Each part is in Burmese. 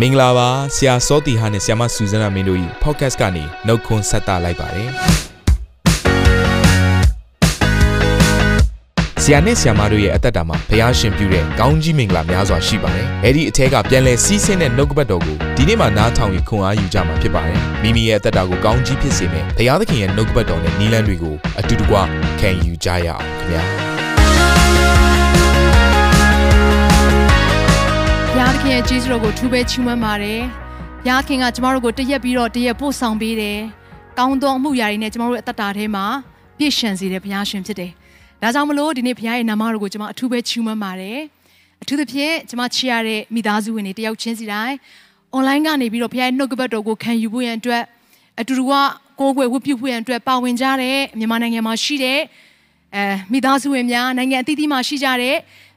မင်္ဂလာပါဆရာစောတီဟာနဲ့ဆရာမဆူဇနာမင်းတို့ဤ podcast ကနေနှုတ်ခွန်းဆက်တာလိုက်ပါတယ်ဆရာနဲ့ဆရာမတို့ရဲ့အသက်တာမှာဘုရားရှင်ပြုတဲ့ကောင်းကြီးမင်္ဂလာများစွာရှိပါတယ်။အဲဒီအထက်ကပြန်လဲစီးဆင်းတဲ့နှုတ်ကပတ်တော်ကိုဒီနေ့မှနားထောင်ပြီးခွန်အားယူကြမှာဖြစ်ပါတယ်။မိမိရဲ့အသက်တာကိုကောင်းကြီးဖြစ်စေမယ့်ဘုရားသခင်ရဲ့နှုတ်ကပတ်တော်နဲ့နီလန်းတွေကိုအတူတကွခံယူကြရအောင်ခင်ဗျာ။ ခင်ရဲ့ကျေးဇူးတော်ကိုထူးပဲချီးမွမ်းပါတယ်။ဘုရားခင်ကကျမတို့ကိုတရက်ပြီးတော့တရက်ပို့ဆောင်ပေးတယ်။ကောင်းသောအမှုရာတွေနဲ့ကျမတို့ရဲ့အသက်တာထဲမှာပြည့်ရှံစေတဲ့ဘုရားရှင်ဖြစ်တယ်။ဒါကြောင့်မလို့ဒီနေ့ဘုရားရဲ့နာမတော်ကိုကျမအထူးပဲချီးမွမ်းပါတယ်။အထူးသဖြင့်ကျမချီရတဲ့မိသားစုဝင်တွေတယောက်ချင်းစီတိုင်း online ကနေပြီးတော့ဘုရားရဲ့နှုတ်ကပတ်တော်ကိုခံယူဖို့ရန်အတွက်အတူတူကကိုယ်ွယ်ဝတ်ပြုဖို့ရန်အတွက်ပါဝင်ကြတဲ့မြန်မာနိုင်ငံမှာရှိတဲ့အဲမိသားစုဝင်များနိုင်ငံအသီးသီးမှာရှိကြတဲ့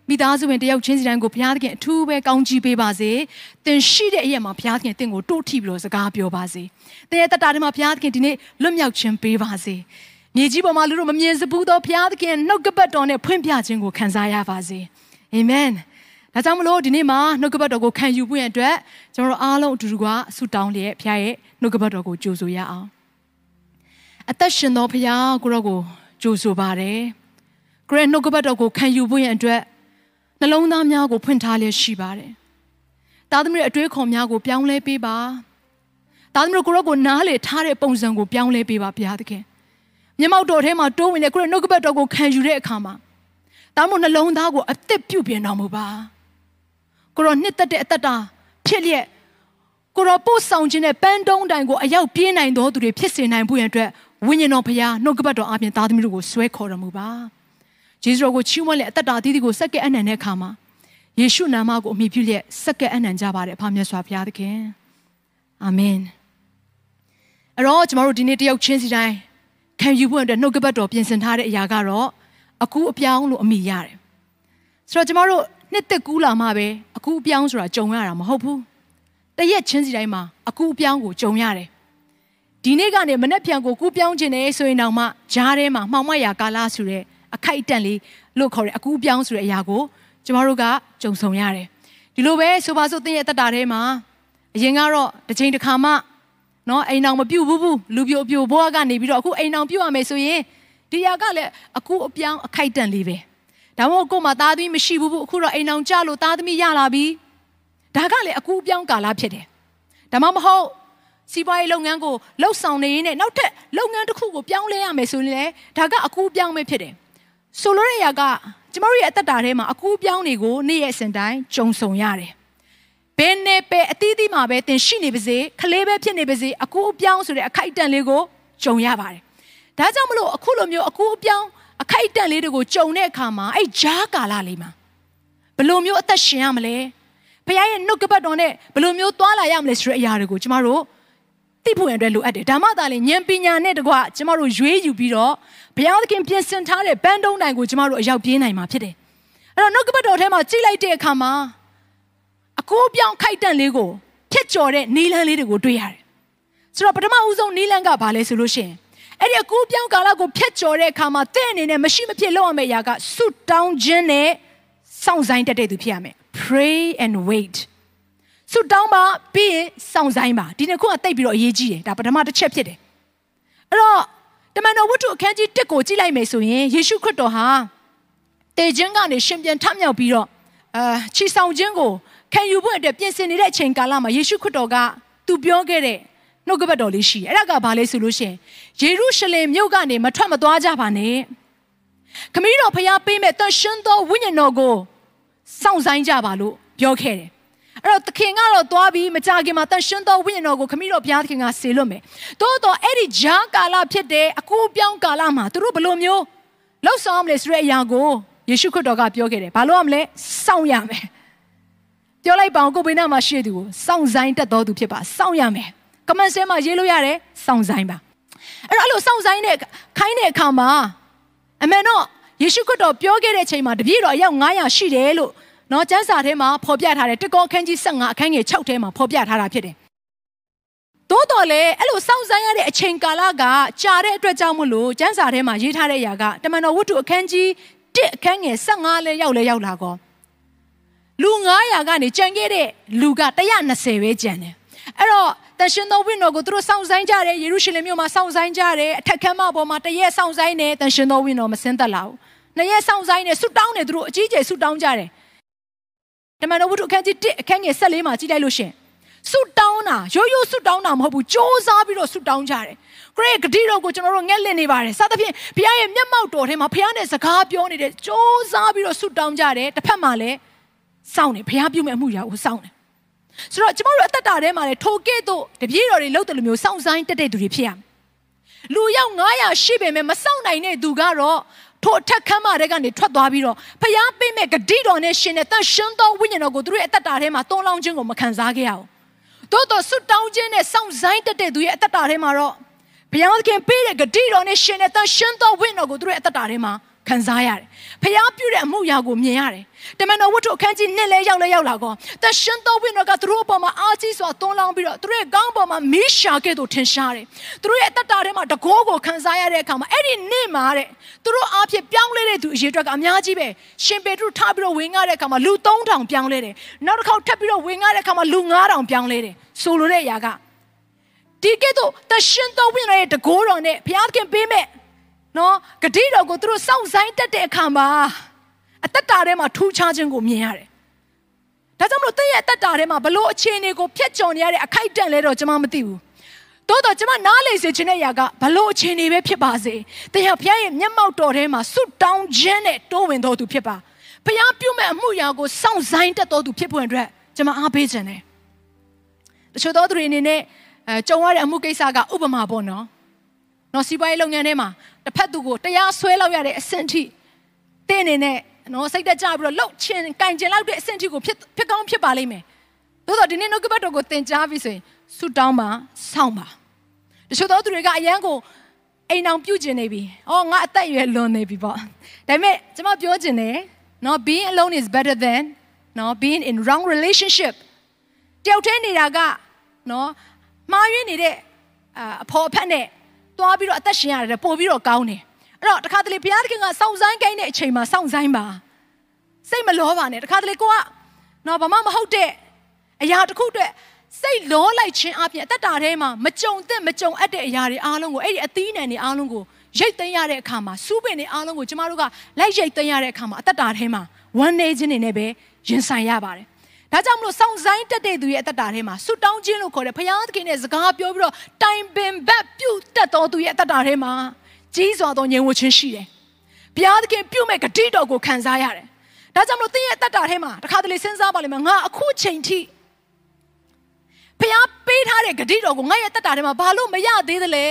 မိသားစုဝင်တယောက်ချင်းစီတိုင်းကိုဘုရားသခင်အထူးပဲကောင်းချီးပေးပါစေ။သင်ရှိတဲ့အရာမှာဘုရားသခင်တင့်ကိုတိုးထိပြီးတော့စကားပြောပါစေ။သင်ရဲ့တတတာမှာဘုရားသခင်ဒီနေ့လွတ်မြောက်ခြင်းပေးပါစေ။မြေကြီးပေါ်မှာလူတို့မမြင်စဘူးသောဘုရားသခင်နှုတ်ကပတ်တော်နဲ့ဖွင့်ပြခြင်းကိုခံစားရပါစေ။အာမင်။ဒါကြောင့်မလို့ဒီနေ့မှာနှုတ်ကပတ်တော်ကိုခံယူဖို့ရအတွက်ကျွန်တော်တို့အားလုံးအတူတူကဆုတောင်းလျက်ဘုရားရဲ့နှုတ်ကပတ်တော်ကိုကြိုဆိုရအောင်။အသက်ရှင်သောဘုရားကိုရောကိုကြိုဆိုပါတယ်။ကိုရဲ့နှုတ်ကပတ်တော်ကိုခံယူဖို့ရအတွက် နှလုံးသားများကိုဖွင့်ထားလျက်ရှိပါတယ်။သားသမီးရဲ့အတွေးခေါ်များကိုပြောင်းလဲပေးပါ။သားသမီးတို့ကိုရောကိုနားလေထားတဲ့ပုံစံကိုပြောင်းလဲပေးပါဘုရားသခင်။မျက်မှောက်တော်ထဲမှာတိုးဝင်တဲ့ကိုရဲ့နှုတ်ကပတ်တော်ကိုခံယူတဲ့အခါမှာသားမို့နှလုံးသားကိုအသက်ပြုပြင်တော်မူပါ။ကိုရောနှစ်သက်တဲ့အသက်တာဖြစ်လျက်ကိုရောပို့ဆောင်ခြင်းနဲ့ပန်းတုံးတိုင်ကိုအရောက်ပြေးနိုင်တော်သူတွေဖြစ်စေနိုင်ဖို့ရန်အတွက်ဝိညာဉ်တော်ဘုရားနှုတ်ကပတ်တော်အပြင်သားသမီးတို့ကိုဆွဲခေါ်တော်မူပါ။ ဂျေဇုတော်ကိုချီးမွမ်းလက်အသက်တာအသီးသီးကိုစက္ကဲအနံတဲ့အခါမှာယေရှုနာမကိုအမိပြုလျက်စက္ကဲအနံကြပါတယ်အဖမြတ်စွာဘုရားသခင်အာမင်အဲ့တော့ကျမတို့ဒီနေ့တယောက်ချင်းစီတိုင်းခံယူဖို့အတွက်နှုတ်ကပတ်တော်ပြင်ဆင်ထားတဲ့အရာကတော့အကူအပြောင်းလို့အမိရတယ်ဆိုတော့ကျမတို့နှစ်သက်ကူးလာမှပဲအကူအပြောင်းဆိုတာကြုံရတာမဟုတ်ဘူးတရက်ချင်းစီတိုင်းမှာအကူအပြောင်းကိုကြုံရတယ်ဒီနေ့ကနေမနေ့ပြန်ကိုကူးပြောင်းခြင်းနဲ့ဆိုရင်တော့မှဂျားထဲမှာမှောင်မရာကာလဆိုတဲ့ အခိုက်အတန့်လေးလို့ခေါ်တဲ့အကူအပြောင်းဆိုတဲ့အရာကိုကျမတို့ကကြုံဆုံရတယ်ဒီလိုပဲဆိုပါစို့သင်ရဲ့အသက်တာထဲမှာအရင်ကတော့တစ်ချိန်တစ်ခါမှနော်အိမ်အောင်မပြုတ်ဘူးဘူးလူပြိုပြိုဘွားကနေပြီးတော့အခုအိမ်အောင်ပြုတ်ရမယ်ဆိုရင်ဒီຢာကလည်းအကူအပြောင်းအခိုက်အတန့်လေးပဲဒါမှမဟုတ်ကို့မှာသားသမီးမရှိဘူးဘူးအခုတော့အိမ်အောင်ကြလို့သားသမီးရလာပြီဒါကလည်းအကူအပြောင်းကာလဖြစ်တယ်ဒါမှမဟုတ်စီးပွားရေးလုပ်ငန်းကိုလှုပ်ဆောင်နေရင်းနဲ့နောက်ထပ်လုပ်ငန်းတစ်ခုကိုပြောင်းလဲရမယ်ဆိုရင်လည်းဒါကအကူအပြောင်းပဲဖြစ်တယ် ဆိုလိုတဲ့အရာကကျမတို့ရဲ့အသက်တာထဲမှာအကူပြောင်းတွေကိုနေ့ရက်စဉ်တိုင်းကြုံဆုံရတယ်။ဘယ်နဲ့ပဲအသီးသီးမှာပဲသင်ရှိနေပါစေခလေးပဲဖြစ်နေပါစေအကူအပြောင်းဆိုတဲ့အခိုက်အတန့်လေးကိုကြုံရပါတယ်။ဒါကြောင့်မလို့အခုလိုမျိုးအကူအပြောင်းအခိုက်အတန့်လေးတွေကိုကြုံတဲ့အခါမှာအဲ့ဂျားကာလလေးမှာဘယ်လိုမျိုးအသက်ရှင်ရမလဲ။ဘုရားရဲ့နှုတ်ကပတ်တော်နဲ့ဘယ်လိုမျိုးသွားလာရမလဲဆိုတဲ့အရာတွေကိုကျမတို့ သိဖို့ရန်အတွက်လိုအပ်တယ်ဒါမှသာလေဉာဏ်ပညာနဲ့တကွကျမတို့ရွေးယူပြီးတော့ဘုရားသခင်ပြင်ဆင်ထားတဲ့ဘန်းတုံးတိုင်ကိုကျမတို့အရောက်ပြေးနိုင်မှာဖြစ်တယ်အဲ့တော့နှုတ်ကပတ်တော်ထဲမှာကြိလိုက်တဲ့အခါမှာအကိုးပြောင်းခိုက်တန့်လေးကိုဖြတ်ကျော်တဲ့နီလန်းလေးတွေကိုတွေ့ရတယ်ဆိုတော့ပထမဦးဆုံးနီလန်းကဘာလဲဆိုလို့ရှိရင်အဲ့ဒီအကူပြောင်းကာလကိုဖျက်ကျော်တဲ့အခါမှာတဲ့အနေနဲ့မရှိမဖြစ်လုပ်ရမယ့်အရာကဆုတောင်းခြင်းနဲ့စောင့်ဆိုင်တတ်တဲ့သူဖြစ်ရမယ် pray and wait ဆုတောင်းပါပြီးရင်စောင့်ဆိုင်ပါဒီနှစ်ခုကတိတ်ပြီးတော့အရေးကြီးတယ်ဒါပထမတစ်ချက်ဖြစ်တယ်အဲ့တော့တမန်တော်ဝတ္ထုအခန်းကြီး1ကိုကြည့်လိုက်မယ်ဆိုရင်ယေရှုခရစ်တော်ဟာတေခြင်းကနေရှင်ပြန်ထမြောက်ပြီးတော့အာချီဆောင်ခြင်းကိုခံယူဖို့အတွက်ပြင်ဆင်နေတဲ့အချိန်ကာလမှာယေရှုခရစ်တော်ကသူပြောခဲ့တဲ့နှုတ်ကပတ်တော်လေးရှိတယ်အဲ့ဒါကဘာလဲဆိုလို့ရှိရင်ယေရုရှလင်မြို့ကနေမထွက်မသွားကြပါနဲ့ခမည်းတော်ဖျားပေးမဲ့တန်ရှင်းသောဝိညာဉ်တော်ကိုစောင့်ဆိုင်ကြပါလို့ပြောခဲ့တယ် အဲ့တော့သခင်ကတော့သွားပြီးမကြခင်မှာတန်ရှင်းသောဝိညာဉ်တော်ကိုခမည်းတော်ဘုရားသခင်ကဆေလွတ်မယ်။သို့တော့အဲ့ဒီဂျားကာလဖြစ်တဲ့အကူပြောင်းကာလမှာသူတို့ဘလို့မျိုးလှုပ်ဆောင်မလဲဆိုတဲ့အရာကိုယေရှုခရစ်တော်ကပြောခဲ့တယ်။ဘာလို့ရမလဲ။စောင့်ရမယ်။ပြောလိုက်ပါအောင်ကိုဘေးနားမှာရှိတဲ့သူကိုစောင့်ဆိုင်တတ်တော်သူဖြစ်ပါ။စောင့်ရမယ်။ကမန်ဆဲမှာရေးလို့ရတယ်စောင့်ဆိုင်ပါ။အဲ့တော့အဲ့လိုစောင့်ဆိုင်တဲ့ခိုင်းတဲ့အခါမှာအမှန်တော့ယေရှုခရစ်တော်ပြောခဲ့တဲ့အချိန်မှာတပည့်တော်အယောက်900ရှိတယ်လို့ နော်ကျမ်းစာထဲမှာဖော်ပြထားတယ်တကောအခန်းကြီး15အခန်းငယ်6ထဲမှာဖော်ပြထားတာဖြစ်တယ်သို့တော်လည်းအဲ့လိုစောင့်ဆိုင်းရတဲ့အချိန်ကာလကကြာတဲ့အတွက်ကြောင့်မလို့ကျမ်းစာထဲမှာရေးထားတဲ့အရာကတမန်တော်ဝတ္ထုအခန်းကြီး1အခန်းငယ်15လဲရောက်လဲရောက်လာကောလူ900ကနေကြံခဲ့တဲ့လူက120ပဲကြံတယ်အဲ့တော့တန်ရှင်သောဝိညာဉ်ကိုသူတို့စောင့်ဆိုင်ကြတယ်ယေရုရှလင်မြို့မှာစောင့်ဆိုင်ကြတယ်အထက်ခမ်းမပေါ်မှာတရက်စောင့်ဆိုင်နေတန်ရှင်သောဝိညာဉ်မစင်းသက်လာဘူးနှစ်ရက်စောင့်ဆိုင်နေဆူတောင်းနေသူတို့အကြီးကျယ်ဆူတောင်းကြတယ် တမန်တော်ဝတ္ထုအခန်းကြီး1အခန်းငယ်14မှာကြည့်လိုက်လို့ရှင်ဆုတောင်းတာရိုးရိုးဆုတောင်းတာမဟုတ်ဘူးစ조사ပြီးတော့ဆုတောင်းကြတယ်ခရစ်ဂတိတော်ကိုကျွန်တော်တို့ငက်လင့်နေပါတယ်စသဖြင့်ဘုရားရဲ့မျက်မှောက်တော်ထဲမှာဘုရားနဲ့စကားပြောနေတဲ့စ조사ပြီးတော့ဆုတောင်းကြတယ်တစ်ဖက်မှာလည်းစောင့်နေဘုရားပြုမဲ့အမှုရာကိုစောင့်နေဆိုတော့ကျမတို့အသက်တာထဲမှာလည်းထိုကဲ့သို့တပည့်တော်တွေလှုပ်တယ်လို့မျိုးစောင့်ဆိုင်တက်တဲ့သူတွေဖြစ်ရမယ်လူရောက်900ရှိပေမဲ့မစောင့်နိုင်တဲ့သူကတော့ ထိုအထက်ခမ်းမတွေကနေထွက်သွားပြီးတော့ဖျားပေးမဲ့ဂတိတော်နဲ့ရှင်တဲ့တန်ရှင်းသောဝိညာဉ်တော်ကိုသူတို့ရဲ့အသက်တာထဲမှာတွန်းလောင်းခြင်းကိုမခံစားခဲ့ရဘူး။သို့တော်ဆွတောင်းခြင်းနဲ့စောင့်ဆိုင်တက်တဲ့သူရဲ့အသက်တာထဲမှာတော့ဘုရားသခင်ပေးတဲ့ဂတိတော်နဲ့ရှင်တဲ့တန်ရှင်းသောဝိညာဉ်တော်ကိုသူတို့ရဲ့အသက်တာထဲမှာ ခံစားရတယ်။ဖျားပြုတဲ့အမှုရာကိုမြင်ရတယ်။တမန်တော်ဝတ္ထုအခန်းကြီးနှစ်လဲရောက်လဲရောက်လာကော။တရှင်တော်ဝိညာဉ်ကသူတို့အပေါ်မှာအာကြီးစွာတွန်းလောင်းပြီးတော့သူတို့ရဲ့ကောင်းပေါ်မှာမီးရှာကဲ့သို့ထင်ရှားတယ်။သူတို့ရဲ့အသက်တာထဲမှာတကောကိုခံစားရတဲ့အခါမှာအဲ့ဒီနေ့မှာတဲ့သူတို့အားဖြင့်ပြောင်းလဲတဲ့သူအရေးအတွက်ကအများကြီးပဲ။ရှင်ပေတရုထားပြီးတော့ဝင်ငါတဲ့အခါမှာလူ3000ပြောင်းလဲတယ်။နောက်တစ်ခေါက်ထပ်ပြီးတော့ဝင်ငါတဲ့အခါမှာလူ9000ပြောင်းလဲတယ်။ဆိုလိုတဲ့အရာကဒီကဲ့သို့တရှင်တော်ဝိညာဉ်ရဲ့တကောတော်နဲ့ဘုရားခင်ပေးမဲ့ နော်ဂတိတော်ကိုသူတို့စောင့်ဆိုင်တတ်တဲ့အခါမှာအသက်တာထဲမှာထူးခြားခြင်းကိုမြင်ရတယ်။ဒါကြောင့်မလို့တည့်ရဲ့အသက်တာထဲမှာဘလို့အခြေအနေကိုဖျက်ချော်နေရတဲ့အခိုက်အတန့်လဲတော့ကျွန်မမသိဘူး။တိုးတော့ကျွန်မနားလေစေခြင်းတဲ့ຢာကဘလို့အခြေအနေပဲဖြစ်ပါစေ။တည့်ရဲ့ဘုရားရဲ့မျက်မှောက်တော်ထဲမှာဆွတောင်းခြင်းနဲ့တိုးဝင်တော်သူဖြစ်ပါ။ဘုရားပြုမဲ့အမှုရာကိုစောင့်ဆိုင်တတ်တော်သူဖြစ်ဖို့အတွက်ကျွန်မအားပေးခြင်းတယ်။တချို့သောသူတွေအနေနဲ့အဲကြုံရတဲ့အမှုကိစ္စကဥပမာပေါ့နော်။နော်စီးပွားရေးလုပ်ငန်းထဲမှာ တစ်ဖက်သူကိုတရားဆွဲလောက်ရတဲ့အဆင့်ထိတင်းနေနဲ့နော်စိတ်တက်ကြပြီးတော့လှုပ်ချင်ကင်ကျင်လောက်တဲ့အဆင့်ထိကိုဖြစ်ဖြစ်ကောင်းဖြစ်ပါလိမ့်မယ်။သို့တော့ဒီနေ့နှုတ်ကပတ်တော်ကိုသင်ကြားပြီးဆိုရင်ဆုတောင်းပါစောင့်ပါ။တချို့သောသူတွေကအရန်ကိုအိမ်အောင်ပြုတ်ကျင်နေပြီ။အော်ငါအသက်အရွယ်လွန်နေပြီပေါ့။ဒါပေမဲ့ကျွန်မပြောချင်တယ်နော် being alone is better than နော် being in wrong relationship တယောက်တည်းနေတာကနော်မှားယွင်းနေတဲ့အဖော်ဖက်နဲ့ သွားပြီးတော့အသက်ရှင်ရတယ်ပို့ပြီးတော့ကောင်းတယ်အဲ့တော့တခါတလေဘုရားသခင်ကစောင့်ဆိုင်ခိုင်းတဲ့အချိန်မှာစောင့်ဆိုင်ပါစိတ်မလောပါနဲ့တခါတလေကိုကနော်ဘာမှမဟုတ်တဲ့အရာတစ်ခုအတွက်စိတ်လောလိုက်ခြင်းအပြင်အသက်တာထဲမှာမကြုံသင့်မကြုံအပ်တဲ့အရာတွေအားလုံးကိုအဲ့ဒီအသီးနှံတွေအားလုံးကိုရိတ်သိမ်းရတဲ့အခါမှာစူးပင်တွေအားလုံးကိုကျမတို့ကလိုက်ရိတ်သိမ်းရတဲ့အခါမှာအသက်တာထဲမှာဝမ်းနေခြင်းတွေနဲ့ပဲရင်ဆိုင်ရပါတယ် ဒါကြောင့်မလို့စောင့်ဆိုင်တက်တဲ့သူရဲ့အသက်တာထဲမှာဆူတောင်းခြင်းလို့ခေါ်တယ်ဘုရားသခင်ရဲ့စကားပြောပြီးတော့တိုင်ပင်ဘက်ပြုတ်တက်တော်သူရဲ့အသက်တာထဲမှာကြီးစွာသောငြိမ်ဝှက်ခြင်းရှိတယ်ဘုရားသခင်ပြုတ်မဲ့ဂတိတော်ကိုခံစားရတယ်ဒါကြောင့်မလို့သင်ရဲ့အသက်တာထဲမှာတခါတလေစဉ်းစားပါလိမ့်မယ်ငါအခုချိန်ထိဘုရားပေးထားတဲ့ဂတိတော်ကိုငါရဲ့အသက်တာထဲမှာဘာလို့မရသေးသလဲ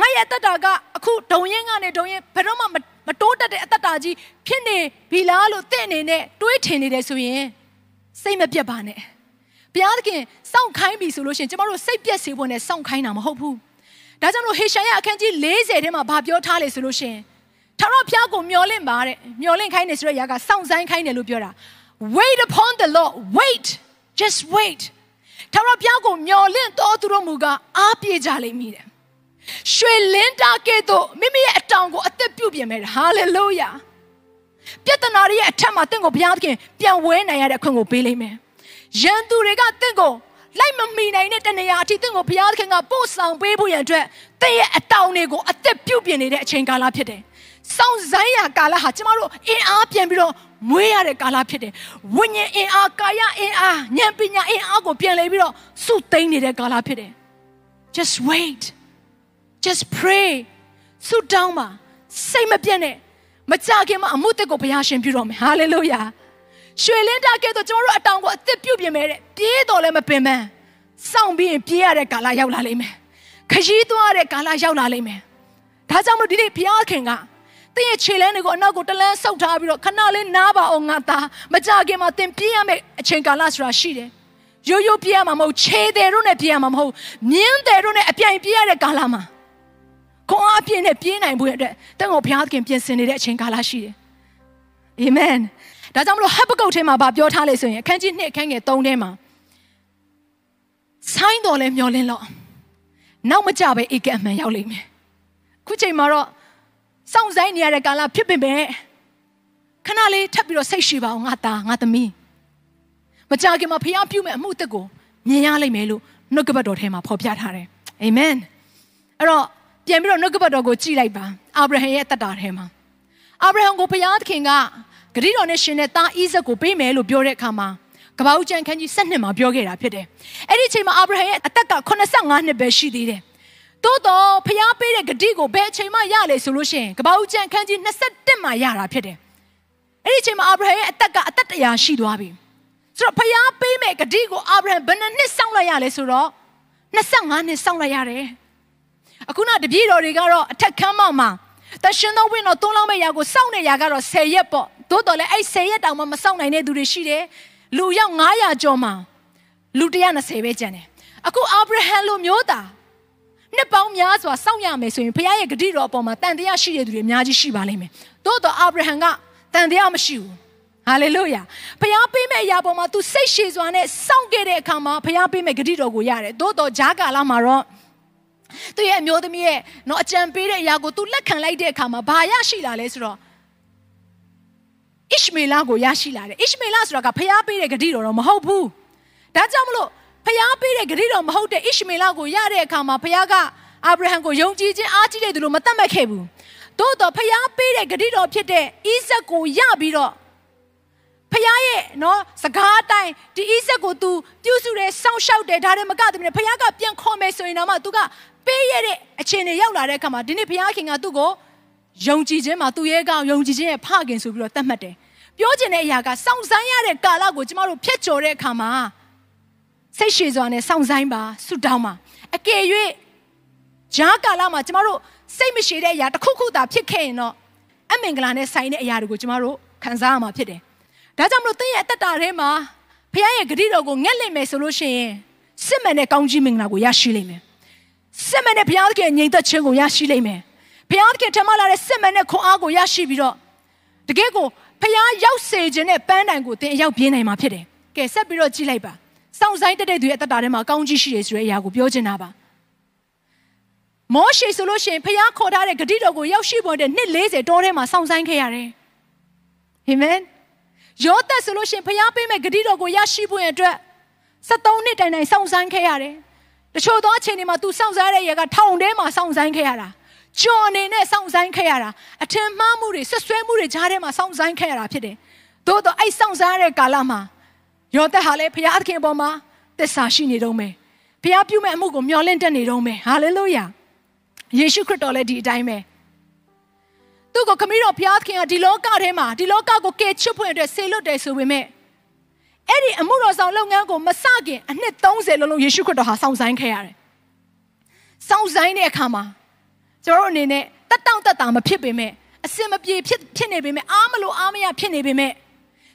ငါရဲ့အသက်တာကအခုဒုံရင်ကနေဒုံရင်ဘယ်တော့မှမတိုးတက်တဲ့အသက်တာကြီးဖြစ်နေပြီလားလို့သင်အနေနဲ့တွေးထင်နေတယ်ဆိုရင် စိတ်မပြတ်ပါနဲ့ဘုရားသခင်စောင့်ခိုင်းပြီဆိုလို့ရှိရင်ကျမတို့စိတ်ပြတ်စေဖို့နဲ့စောင့်ခိုင်းတာမဟုတ်ဘူးဒါကြောင့်မလို့ဟေရှာယအခန်းကြီး40ထဲမှာဗာပြောထားလေဆိုလို့ရှိရင်ထာဝရဘုရားကိုမျှော်လင့်ပါတဲ့မျှော်လင့်ခိုင်းနေဆိုတဲ့ຢာကစောင့်ဆိုင်ခိုင်းတယ်လို့ပြောတာ wait upon the lord wait just wait ထာဝရဘုရားကိုမျှော်လင့်တော်သူတို့မူကအားပြေကြလိမ့်မည်တဲ့ရွှေလင်းတာကဲ့သို့မိမိရဲ့အတောင်ကိုအသက်ပြုတ်ပြင်မယ်ဟာလေလုယာ ပြဿနာတွေရဲ့အထက်မှာတင့်ကိုဘုရားသခင်ပြန်ဝဲနိုင်ရတဲ့အခွင့်ကိုပေးလိမ့်မယ်။ရန်သူတွေကတင့်ကိုလိုက်မမီနိုင်တဲ့တနေရာအထိတင့်ကိုဘုရားသခင်ကပို့ဆောင်ပေးဖို့ရန်အတွက်တင့်ရဲ့အတောင်တွေကိုအသက်ပြုတ်ပြင်နေတဲ့အချိန်ကာလဖြစ်တယ်။စောင့်ဆိုင်ရာကာလဟာကျမတို့အင်အားပြန်ပြီးတော့မွေးရတဲ့ကာလဖြစ်တယ်။ဝိညာဉ်အင်အားကာယအင်အားဉာဏ်ပညာအင်အားကိုပြန်လဲပြီးတော့စုသိမ်းနေတဲ့ကာလဖြစ်တယ်။ Just wait. Just pray. ဆုတောင်းပါစိတ်မပြတ်နဲ့ မကြခင်မှာအမှုတက်ကိုဘုရားရှင်ပြုတော်မယ်ဟာလေလုယာရွှေလင်းတာကဲတော့ကျွန်တော်တို့အတောင်ကိုအသက်ပြုတ်ပြင်မယ်တဲ့ပြေးတော်လည်းမပင်ပန်းစောင့်ပြီးရင်ပြေးရတဲ့ကာလရောက်လာလိမ့်မယ်ခရီးသွားတဲ့ကာလရောက်လာလိမ့်မယ်ဒါကြောင့်မလို့ဒီနေ့ဘုရားခင်ကသင်ရဲ့ခြေလမ်းတွေကိုအနောက်ကိုတလန်းဆုပ်ထားပြီးတော့ခဏလေးနားပါအောင်ငါသားမကြခင်မှာသင်ပြေးရမယ့်အချိန်ကာလဆိုတာရှိတယ်ရိုးရိုးပြေးရမှာမဟုတ်ခြေတယ်တို့နဲ့ပြေးရမှာမဟုတ်မြင်းတယ်တို့နဲ့အပြိုင်ပြေးရတဲ့ကာလမှာ ခွန်အားပြည့်နဲ့ပြေးနိုင်ဖို့အတွက်တင့်ကိုဘုရားသခင်ပြင်ဆင်နေတဲ့အချိန်ကာလရှိတယ်အာမင်ဒါကြောင့်မလို့ဟပ်ပကုတ်ထဲမှာဗာပြောထားလေဆိုရင်အခန်းကြီး2အခန်းငယ်3ထဲမှာဆိုင်းတော်လဲမျောလင်းတော့နောက်မကြပဲဧကအမှန်ရောက်လိမ့်မယ်ခုချိန်မှာတော့စောင့်ဆိုင်နေရတဲ့ကာလဖြစ်ပင်ပဲခဏလေးထပ်ပြီးတော့စိတ်ရှိပါအောင်ငါသားငါသမီးကြာခင်မှာဖျားပြုမဲ့အမှုအသက်ကိုမြင်ရလိမ့်မယ်လို့နှုတ်ကပတ်တော်ထဲမှာဖော်ပြထားတယ်အာမင်အဲ့တော့ ပြန်ပြီးတော့နှုတ်ကပတ်တော်ကိုကြည့်လိုက်ပါအာဗြဟံရဲ့အသက်တာထဲမှာအာဗြဟံကိုဘုရားသခင်ကဂရိတော်နဲ့ရှင်တဲ့သားအိဇက်ကိုပေးမယ်လို့ပြောတဲ့အခါမှာကပ္ပဦးကျမ်းခန်းကြီး7နှစ်မှာပြောခဲ့တာဖြစ်တယ်။အဲ့ဒီအချိန်မှာအာဗြဟံရဲ့အသက်က85နှစ်ပဲရှိသေးတယ်။သို့တော့ဖျားပေးတဲ့ဂတိကိုဘယ်အချိန်မှရလဲဆိုလို့ရှိရင်ကပ္ပဦးကျမ်းခန်းကြီး21မှာရတာဖြစ်တယ်။အဲ့ဒီအချိန်မှာအာဗြဟံရဲ့အသက်ကအသက်တရာရှိသွားပြီ။ဆိုတော့ဖျားပေးမဲ့ဂတိကိုအာဗြဟံဘယ်နှစ်နှစ်စောင့်လိုက်ရလဲဆိုတော့25နှစ်စောင့်လိုက်ရတယ်။ အခုနတပည့်တော်တွေကတော့အထက်ခန်းမမှာတရှင်သောဝင်းတော်သုံးလောင်းမဲ့ຢာကိုစောင့်နေຢာကတော့10ရက်ပေါ့။သို့တော်လည်းအဲ့10ရက်တောင်မှမစောင့်နိုင်တဲ့သူတွေရှိတယ်။လူရောက်900ကျော်မှာလူ120ပဲကျန်တယ်။အခုအာဗြဟံလိုမျိုးသားနှစ်ပေါင်းများစွာစောင့်ရမယ်ဆိုရင်ဘုရားရဲ့ဂတိတော်အပေါ်မှာတန်တရားရှိတဲ့သူတွေအများကြီးရှိပါလိမ့်မယ်။သို့တော့အာဗြဟံကတန်တရားမရှိဘူး။ဟာလေလုယာ။ဘုရားပေးမဲ့အရာပေါ်မှာ तू စိတ်ရှည်စွာနဲ့စောင့်ခဲ့တဲ့အခါမှာဘုရားပေးမဲ့ဂတိတော်ကိုရတယ်။သို့တော့ဂျာကာလာမှာတော့ သူရဲ့အမျိုးသမီးရဲ့နော်အကြံပေးတဲ့အရာကို तू လက်ခံလိုက်တဲ့အခါမှာဘာရရှိလာလဲဆိုတော့ဣရှမေလကိုရရှိလာတယ်ဣရှမေလဆိုတာကဖျားပေးတဲ့ဂတိတော်တော့မဟုတ်ဘူးဒါကြောင့်မလို့ဖျားပေးတဲ့ဂတိတော်မဟုတ်တဲ့ဣရှမေလကိုရတဲ့အခါမှာဖျားကအာဗြဟံကိုယုံကြည်ခြင်းအားကြီးတဲ့သူလို့မသတ်မှတ်ခဲ့ဘူးသို့တော့ဖျားပေးတဲ့ဂတိတော်ဖြစ်တဲ့ဣဇက်ကိုရပြီးတော့ ဖခင်ရဲ့နော်စကားအတိုင်းဒီဣဇက်ကို तू ပြုစုတယ်စောင့်ရှောက်တယ်ဒါတွေမကတည်းကဖခင်ကပြန်ခေါ်မယ်ဆိုရင်တော့မှ तू ကပေးရတဲ့အခြေအနေရောက်လာတဲ့အခါမှာဒီနေ့ဖခင်ကသူ့ကိုယုံကြည်ခြင်းမှာသူရဲ့ကောင်ယုံကြည်ခြင်းရဲ့ဖခင်ဆိုပြီးတော့သတ်မှတ်တယ်ပြောချင်တဲ့အရာကစောင့်ဆိုင်းရတဲ့ကာလကိုကျမတို့ဖျက်ချော်တဲ့အခါမှာစိတ်ရှည်စွာနဲ့စောင့်ဆိုင်းပါဆုတောင်းပါအကယ်၍ဂျားကာလမှာကျမတို့စိတ်မရှည်တဲ့အရာတစ်ခုခုသာဖြစ်ခဲ့ရင်တော့အမင်္ဂလာနဲ့ဆိုင်တဲ့အရာတွေကိုကျမတို့ခံစားရမှာဖြစ်တယ် ဒါကြောင့်မလို့သင်ရဲ့အသက်တာထဲမှာဖခင်ရဲ့ဂရုတော်ကိုငက်လိမ့်မယ်ဆိုလို့ရှိရင်စစ်မှန်တဲ့ကောင်းကြီးမင်္ဂလာကိုရရှိလိမ့်မယ်စစ်မှန်တဲ့ဘုရားသခင်ငြိမ်သက်ခြင်းကိုရရှိလိမ့်မယ်ဘုရားသခင်ထမလာတဲ့စစ်မှန်တဲ့ခွန်အားကိုရရှိပြီးတော့တကယ်ကိုဖခင်ရောက်စေခြင်းနဲ့ပန်းတိုင်ကိုသင်အရောက်ပြင်းနိုင်မှာဖြစ်တယ်ကဲဆက်ပြီးတော့ကြည့်လိုက်ပါစောင့်ဆိုင်တက်တဲ့သူရဲ့အသက်တာထဲမှာကောင်းကြီးရှိတယ်ဆိုတဲ့အရာကိုပြောချင်တာပါမောရှေဆိုလို့ရှိရင်ဖခင်ခေါ်ထားတဲ့ဂတိတော်ကိုရောက်ရှိပေါ်တဲ့နှစ်40တောထဲမှာစောင့်ဆိုင်ခဲ့ရတယ်အာမင် ယောသက်ဆိုလို့ရှိရင်ဖျားပေးမဲ့ဂတိတော်ကိုရရှိဖို့ရအတွက်73နှစ်တိုင်တိုင်စောင့်ဆိုင်းခဲ့ရတယ်။တချို့သောအချိန်တွေမှာ तू စောင့်စားရတဲ့ရေကထောင်ထဲမှာစောင့်ဆိုင်းခဲ့ရတာ။ကြော်အနေနဲ့စောင့်ဆိုင်းခဲ့ရတာ။အထင်မှားမှုတွေဆွဆွဲမှုတွေကြားထဲမှာစောင့်ဆိုင်းခဲ့ရတာဖြစ်တယ်။သို့တော့အဲ့စောင့်စားရတဲ့ကာလမှာယောသက်ဟာလည်းဖျားသခင်ပေါ်မှာသစ္စာရှိနေတော့မယ်။ဖျားပြုမဲ့အမှုကိုမျှော်လင့်တတ်နေတော့မယ်။ဟာလေလုယာ။ယေရှုခရစ်တော်လည်းဒီအတိုင်းပဲ။ သူ့ကိုခမီးတော်ဘုရားခင်ကဒီလောကထဲမှာဒီလောကကိုကယ်ချွတ်ဖွင့်အတွက်ဆေလွတ်တယ်ဆိုပေမဲ့အဲ့ဒီအမှုတော်ဆောင်လုပ်ငန်းကိုမစခင်အနှစ်30လုံးလုံးယေရှုခရစ်တော်ဟာစောင့်ဆိုင်ခဲ့ရတယ်။စောင့်ဆိုင်တဲ့အခါမှာကျွန်တော်တို့အနေနဲ့တက်တောင့်တက်တာမဖြစ်ပေမဲ့အစင်မပြေဖြစ်ဖြစ်နေပေမဲ့အားမလို့အားမရဖြစ်နေပေမဲ့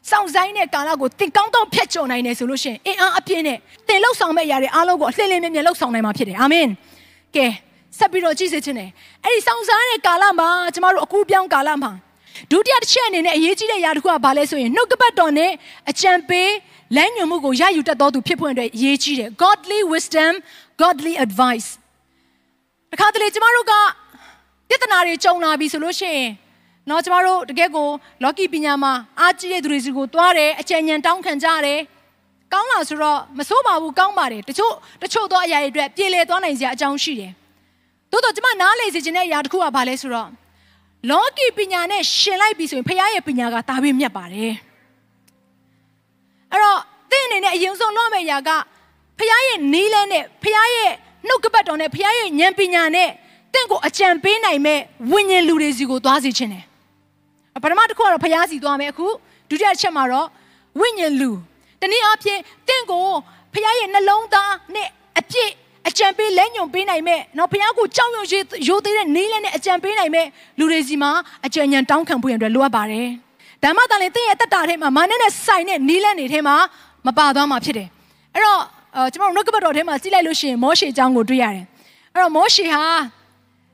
စောင့်ဆိုင်တဲ့ကာလကိုတင်ကောင်းကောင်းဖျက်ချော်နိုင်တယ်ဆိုလို့ရှိရင်အင်အားအပြည့်နဲ့တင်လှုပ်ဆောင်မဲ့အရာတွေအားလုံးကိုအလှည့်လည်မြဲမြဲလှုပ်ဆောင်နိုင်မှာဖြစ်တယ်။အာမင်။ကဲ ဆက်ပြီးတော့ကြည့်စေချင်တယ်အဲ့ဒီစောင့်စားတဲ့ကာလမှာကျမတို့အကူပြောင်းကာလမှာဒုတိယတစ်ချက်အနေနဲ့အရေးကြီးတဲ့အရာတစ်ခုကဘာလဲဆိုရင်နှုတ်ကပတ်တော်နဲ့အကြံပေးလမ်းညွှန်မှုကိုရယူတတ်တော်သူဖြစ်ဖွင့်အတွက်အရေးကြီးတယ် godly wisdom godly advice တခါတလေကျမတို့ကပြဿနာတွေကြုံလာပြီဆိုလို့ရှိရင်နော်ကျမတို့တကယ်ကိုလော်ကီပညာမှာအားကြီးတဲ့သူတွေစီကိုတွားတယ်အကြံဉာဏ်တောင်းခံကြတယ်ကောင်းလာဆိုတော့မစိုးပါဘူးကောင်းပါတယ်တချို့တချို့သောအရာတွေအတွက်ပြေလည်သွားနိုင်စရာအကြောင်းရှိတယ် သို့တော့ကျမနားလေစေခြင်းတဲ့အရာတစ်ခုကဘာလဲဆိုတော့လောကီပညာနဲ့ရှင်လိုက်ပြီဆိုရင်ဖခင်ရဲ့ပညာကဒါပဲမြတ်ပါတယ်အဲ့တော့သင်အနေနဲ့အရင်ဆုံးလုပ်မယ့်အရာကဖခင်ရဲ့နီးလန်းနဲ့ဖခင်ရဲ့နှုတ်ကပတ်တော်နဲ့ဖခင်ရဲ့ဉာဏ်ပညာနဲ့တင့်ကိုအကြံပေးနိုင်မဲ့ဝိညာဉ်လူတွေစီကိုသွားစီခြင်းတယ်ပထမတစ်ခုကတော့ဖခင်စီသွားမယ်အခုဒုတိယတစ်ချက်မှာတော့ဝိညာဉ်လူတနည်းအားဖြင့်တင့်ကိုဖခင်ရဲ့နှလုံးသားနဲ့အပြည့် အကြံပေးလက်ညွန်ပေးနိုင်မဲ့နော်ဘုရားကိုကြောက်ရွံ့ရိုးသေးတဲ့နေလဲနဲ့အကြံပေးနိုင်မဲ့လူတွေစီမှာအကြံဉာဏ်တောင်းခံဖို့ရတဲ့လိုအပ်ပါတယ်။ဒါမှသာလေသင်ရဲ့တက်တာထဲမှာမာနနဲ့ဆိုင်တဲ့နေလဲနေထဲမှာမပါသွားမှာဖြစ်တယ်။အဲ့တော့ကျွန်တော်တို့နှုတ်ကပတ်တော်ထဲမှာကြည့်လိုက်လို့ရှိရင်မောရှေအကြောင်းကိုတွေ့ရတယ်။အဲ့တော့မောရှေဟာ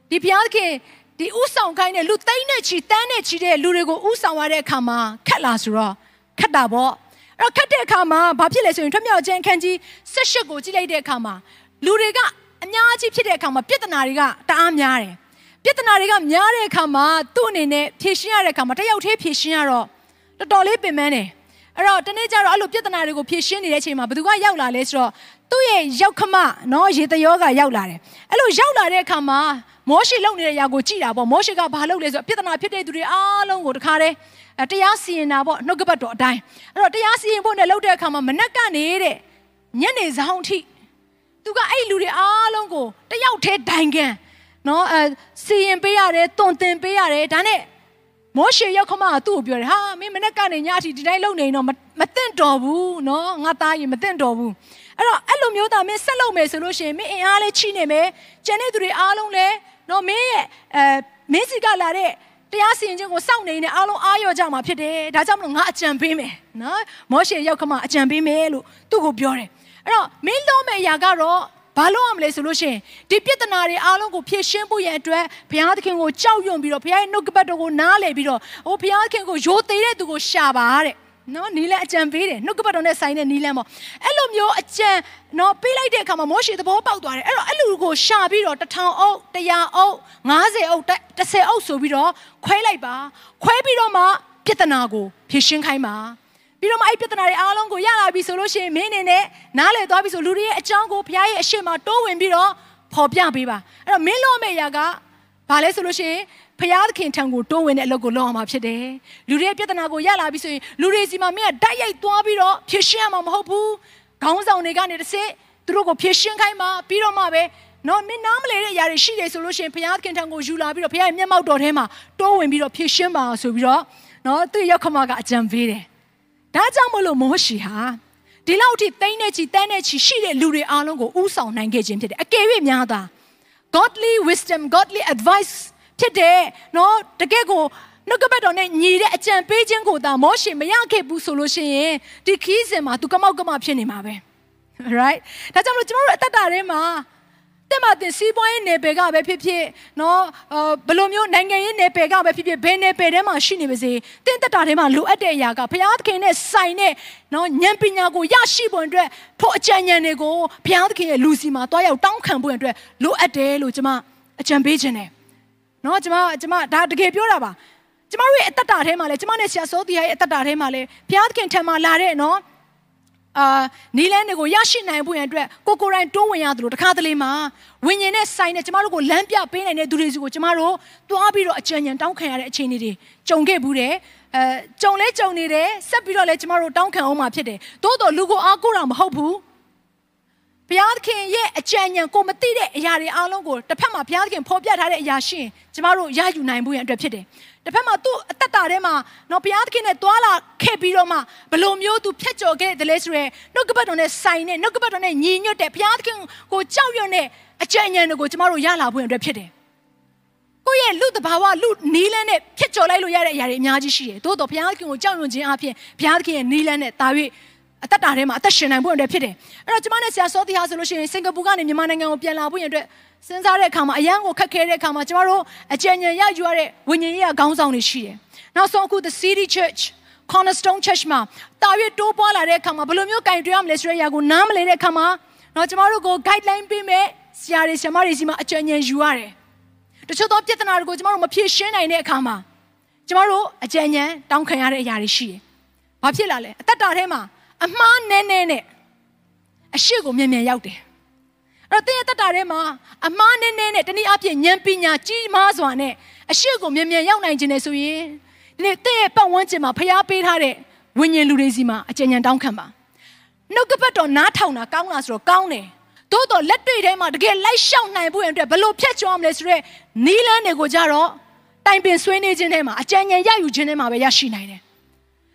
ဒီဘုရားခင်ဒီဥဆောင်ခိုင်းတဲ့လူသိန်းနဲ့ချီတန်းနဲ့ချီတဲ့လူတွေကိုဥဆောင်ရတဲ့အခါမှာခက်လာဆိုတော့ခက်တာပေါ့။အဲ့တော့ခက်တဲ့အခါမှာဘာဖြစ်လဲဆိုရင်ထွတ်မြောက်ခြင်းခန်းကြီး၁၈ကိုကြည့်လိုက်တဲ့အခါမှာ လူတွေကအများကြီးဖြစ်တဲ့အခါမှာပြဿနာတွေကတအားများတယ်ပြဿနာတွေကများတဲ့အခါမှာသူ့အနေနဲ့ဖြေရှင်းရတဲ့အခါမှာတယောက်တည်းဖြေရှင်းရတော့တော်တော်လေးပင်ပန်းတယ်အဲ့တော့တနေ့ကျတော့အဲ့လိုပြဿနာတွေကိုဖြေရှင်းနေတဲ့အချိန်မှာဘသူကရောက်လာလဲဆိုတော့သူ့ရဲ့ရောက်ခမနော်ရေတယောကရောက်လာတယ်အဲ့လိုရောက်လာတဲ့အခါမှာမောရှိလုံနေတဲ့ຢာကိုကြည်တာပေါ့မောရှိကဘာလုပ်လဲဆိုတော့ပြဿနာဖြစ်တဲ့သူတွေအားလုံးကိုတခါတည်းတရားစီရင်တာပေါ့နှုတ်ကပတ်တော်အတိုင်းအဲ့တော့တရားစီရင်ဖို့နဲ့လုပ်တဲ့အခါမှာမနက်ကနေတဲ့ညနေဆောင်အထိ သူကအဲ့လူတွေအားလုံးကိုတယောက်တည်းဒိုင်ကန်နော်အဲစီရင်ပေးရတယ်တွန်တင်ပေးရတယ်ဒါနဲ့မောရှေရောက်ခမကသူ့ကိုပြောတယ်ဟာမင်းမနေ့ကနေညအထိဒီတိုင်းလုံနေတော့မသင့်တော်ဘူးနော်ငါသားရင်မသင့်တော်ဘူးအဲ့တော့အဲ့လိုမျိုးသားမင်းဆက်လုပ်မယ်ဆိုလို့ရှိရင်မင်းအင်အားလေးချိနေမယ်ကျန်တဲ့သူတွေအားလုံးလည်းနော်မင်းရဲ့အဲမင်းစီကလာတဲ့တရားစီရင်ခြင်းကိုစောင့်နေနေအားလုံးအားရကြမှာဖြစ်တယ်ဒါကြောင့်မလို့ငါအကြံပေးမယ်နော်မောရှေရောက်ခမအကြံပေးမယ်လို့သူ့ကိုပြောတယ် အဲ့တော့မင်းလုံးမဲ့ຢာကတော့ဘာလို့ရမလဲဆိုလို့ရှိရင်ဒီပြဿနာတွေအားလုံးကိုဖြေရှင်းဖို့ရန်အတွက်ဘုရားသခင်ကိုကြောက်ရွံ့ပြီးတော့ဘုရားရဲ့နှုတ်ကပတ်တော်ကိုနားလည်ပြီးတော့ဟိုဘုရားသခင်ကိုယိုသေးတဲ့သူကိုရှာပါတဲ့နော်နီးလဲအကြံပေးတယ်နှုတ်ကပတ်တော်နဲ့ဆိုင်တဲ့နီးလဲပေါ့အဲ့လိုမျိုးအကြံနော်ပေးလိုက်တဲ့အခါမှာမောရှေသဘောပေါက်သွားတယ်အဲ့တော့အဲ့လူကိုရှာပြီးတော့တထောင်အုပ်တရာအုပ်90အုပ်30အုပ်ဆိုပြီးတော့ခွဲလိုက်ပါခွဲပြီးတော့မှပြဿနာကိုဖြေရှင်းခိုင်းပါ ပြီးတော့မှအဲ့ပြဿနာတွေအားလုံးကိုရလာပြီဆိုလို့ရှိရင်မင်းအနေနဲ့နားလည်သွားပြီဆိုလူတွေရဲ့အကြောင်းကိုဘုရားရဲ့အရှိမတိုးဝင်ပြီးတော့ဖော်ပြပေးပါအဲ့တော့မင်းလို့မယ့်ရာကဘာလဲဆိုလို့ရှိရင်ဖျားသခင်ထံကိုတိုးဝင်တဲ့အလုပ်ကိုလုပ်အောင်မှာဖြစ်တယ်လူတွေရဲ့ပြဿနာကိုရလာပြီဆိုရင်လူတွေစီမှာမင်းကတိုက်ရိုက်သွားပြီးတော့ဖြေရှင်းရမှာမဟုတ်ဘူးခေါင်းဆောင်တွေကနေတစ်စစ်သူတို့ကိုဖြေရှင်းခိုင်းမှာပြီးတော့မှပဲနော်မင်းနားမလဲတဲ့အရာတွေရှိတယ်ဆိုလို့ရှိရင်ဘုရားသခင်ထံကိုယူလာပြီးတော့ဘုရားရဲ့မျက်မှောက်တော်ထဲမှာတိုးဝင်ပြီးတော့ဖြည့်ရှင်းပါဆိုပြီးတော့နော်သူ့ရောက်ခမကအကြံပေးတယ် ဒါကြောင့်မလို့မောရှိဟာဒီလောက်ထိတိမ့်နေချီတန်းနေချီရှိတဲ့လူတွေအားလုံးကိုဥဆောင်နိုင်ခဲ့ခြင်းဖြစ်တယ်အကယ်၍များသာ godly wisdom godly advice ဖြစ်တယ်နော်တကယ်ကိုနှုတ်ကပတ်တော်နဲ့ညီတဲ့အကြံပေးခြင်းကိုသာမောရှေမရခဲ့ဘူးဆိုလို့ရှိရင်ဒီခီးစဉ်မှာသူကမောက်ကမဖြစ်နေမှာပဲ right ဒါကြောင့်မလို့ကျွန်တော်တို့အသက်တာထဲမှာ တဲ့မှာတင်စီးပွားရေးနယ်ပယ်ကပဲဖြစ်ဖြစ်နော်ဘယ်လိုမျိုးနိုင်ငံရေးနယ်ပယ်ကပဲဖြစ်ဖြစ်ဘယ်နယ်ပယ်ထဲမှာရှိနေပါစေတဲ့တက်တာထဲမှာလိုအပ်တဲ့အရာကဘုရားသခင်နဲ့ဆိုင်တဲ့နော်ဉာဏ်ပညာကိုရရှိဖို့အတွက်ထိုအကြံဉာဏ်တွေကိုဘုရားသခင်ရဲ့လူစီမှာတွားရောက်တောင်းခံဖို့အတွက်လိုအပ်တယ်လို့ကျွန်မအကြံပေးခြင်းတယ်နော်ကျွန်မကျွန်မဒါတကယ်ပြောတာပါကျွန်မတို့ရဲ့အသက်တာထဲမှာလဲကျွန်မနဲ့ဆရာစောတီရဲ့အသက်တာထဲမှာလဲဘုရားသခင်ထံမှာလာတဲ့နော် အာနီလန်းတွေကိုရရှိနိုင်ဖို့ရန်အတွက်ကိုကိုရိုင်းတွန်းဝင်ရသလိုတခါတလေမှာဝิญဉ်နဲ့ဆိုင်တဲ့ကျမတို့ကိုလမ်းပြပေးနိုင်တဲ့သူတွေစီကိုကျမတို့တွားပြီးတော့အကြံဉာဏ်တောင်းခံရတဲ့အခြေအနေတွေကြုံခဲ့ဘူးတယ်အဲကြုံလဲကြုံနေတယ်ဆက်ပြီးတော့လဲကျမတို့တောင်းခံအောင်မှာဖြစ်တယ်သို့တော်လူကိုအားကိုးတာမဟုတ်ဘူး ဘုရားသခင်ရဲ့အကြံဉာဏ်ကိုမသိတဲ့အရာတွေအားလုံးကိုတစ်ဖက်မှာဘုရားသခင်ဖော်ပြထားတဲ့အရာရှိရင်ကျမတို့ရယူနိုင်ဖို့ရန်အတွက်ဖြစ်တယ်တစ်ဖက်မှာသူ့အသက်တာထဲမှာနော်ဘုရားသခင်နဲ့တွာလာခဲ့ပြီးတော့မှဘလိုမျိုးသူဖြတ်ကျော်ခဲ့တယ်လဲဆိုရဲနှုတ်ကပတ်တော်နဲ့ဆိုင်တဲ့နှုတ်ကပတ်တော်နဲ့ညီညွတ်တဲ့ဘုရားသခင်ကိုကြောက်ရွံ့တဲ့အကြံဉာဏ်တွေကိုကျမတို့ရလာဖို့အတွက်ဖြစ်တယ်ကိုယ့်ရဲ့လူတဘာဝလူနီးလန်းနဲ့ဖြတ်ကျော်လိုက်လို့ရတဲ့အရာတွေအများကြီးရှိတယ်။သို့တော့ဘုရားသခင်ကိုကြောက်ရွံ့ခြင်းအပြင်ဘုရားသခင်ရဲ့နီးလန်းနဲ့တာ၍ အသက်တာထဲမှာအသက်ရှင်နိုင်ဖို့အတွက်ဖြစ်တယ်။အဲ့တော့ကျမနဲ့ဆရာစောတီဟာဆိုလို့ရှိရင်စင်ကာပူကနေမြန်မာနိုင်ငံကိုပြန်လာဖို့ရအတွက်စဉ်းစားတဲ့အခါမှာအရန်ကိုခက်ခဲတဲ့အခါမှာကျမတို့အကြံဉာဏ်ရယူရတဲ့ဝိညာဉ်ရေးခေါင်းဆောင်တွေရှိတယ်။နောက်ဆုံးအခု the city church cornerstone church မှာတာ၍တိုးပွားလာတဲ့အခါမှာဘယ်လိုမျိုးကင်တွဲရမလဲဆိုတဲ့အရာကိုနားမလည်တဲ့အခါမှာတော့ကျမတို့ကို guideline ပေးမယ်ဆရာတွေဆရာမတွေစီမှာအကြံဉာဏ်ယူရတယ်။တချို့သောပြဿနာတွေကိုကျမတို့မဖြေရှင်းနိုင်တဲ့အခါမှာကျမတို့အကြံဉာဏ်တောင်းခံရတဲ့အရာတွေရှိတယ်။ဘာဖြစ်လာလဲအသက်တာထဲမှာ အမှားနဲနဲနဲ့အရှိကိုမြန်မြန်ရောက်တယ်အဲ့တော့တင်းရဲ့တက်တာထဲမှာအမားနည်းနည်းနဲ့တနည်းအားဖြင့်ဉာဏ်ပညာကြီးမားစွာနဲ့အရှိကိုမြန်မြန်ရောက်နိုင်ခြင်းနဲ့ဆိုရင်ဒီနေ့တင်းရဲ့ပတ်ဝန်းကျင်မှာဖျားပေးထားတဲ့ဝိညာဉ်လူတွေစီမှာအကျဉ်းဉာဏ်တောင်းခံပါနှုတ်ကပတ်တော်နားထောင်တာကောင်းလားဆိုတော့ကောင်းတယ်သို့တော့လက်တွေ့ထဲမှာတကယ်လိုက်ရှောက်နိုင်ဖို့အတွက်ဘယ်လိုဖြတ်ကျော်မလဲဆိုတော့နီးလန်းတွေကိုကြတော့တိုင်ပင်ဆွေးနွေးခြင်းထဲမှာအကြံဉာဏ်ရယူခြင်းထဲမှာပဲရရှိနိုင်တယ်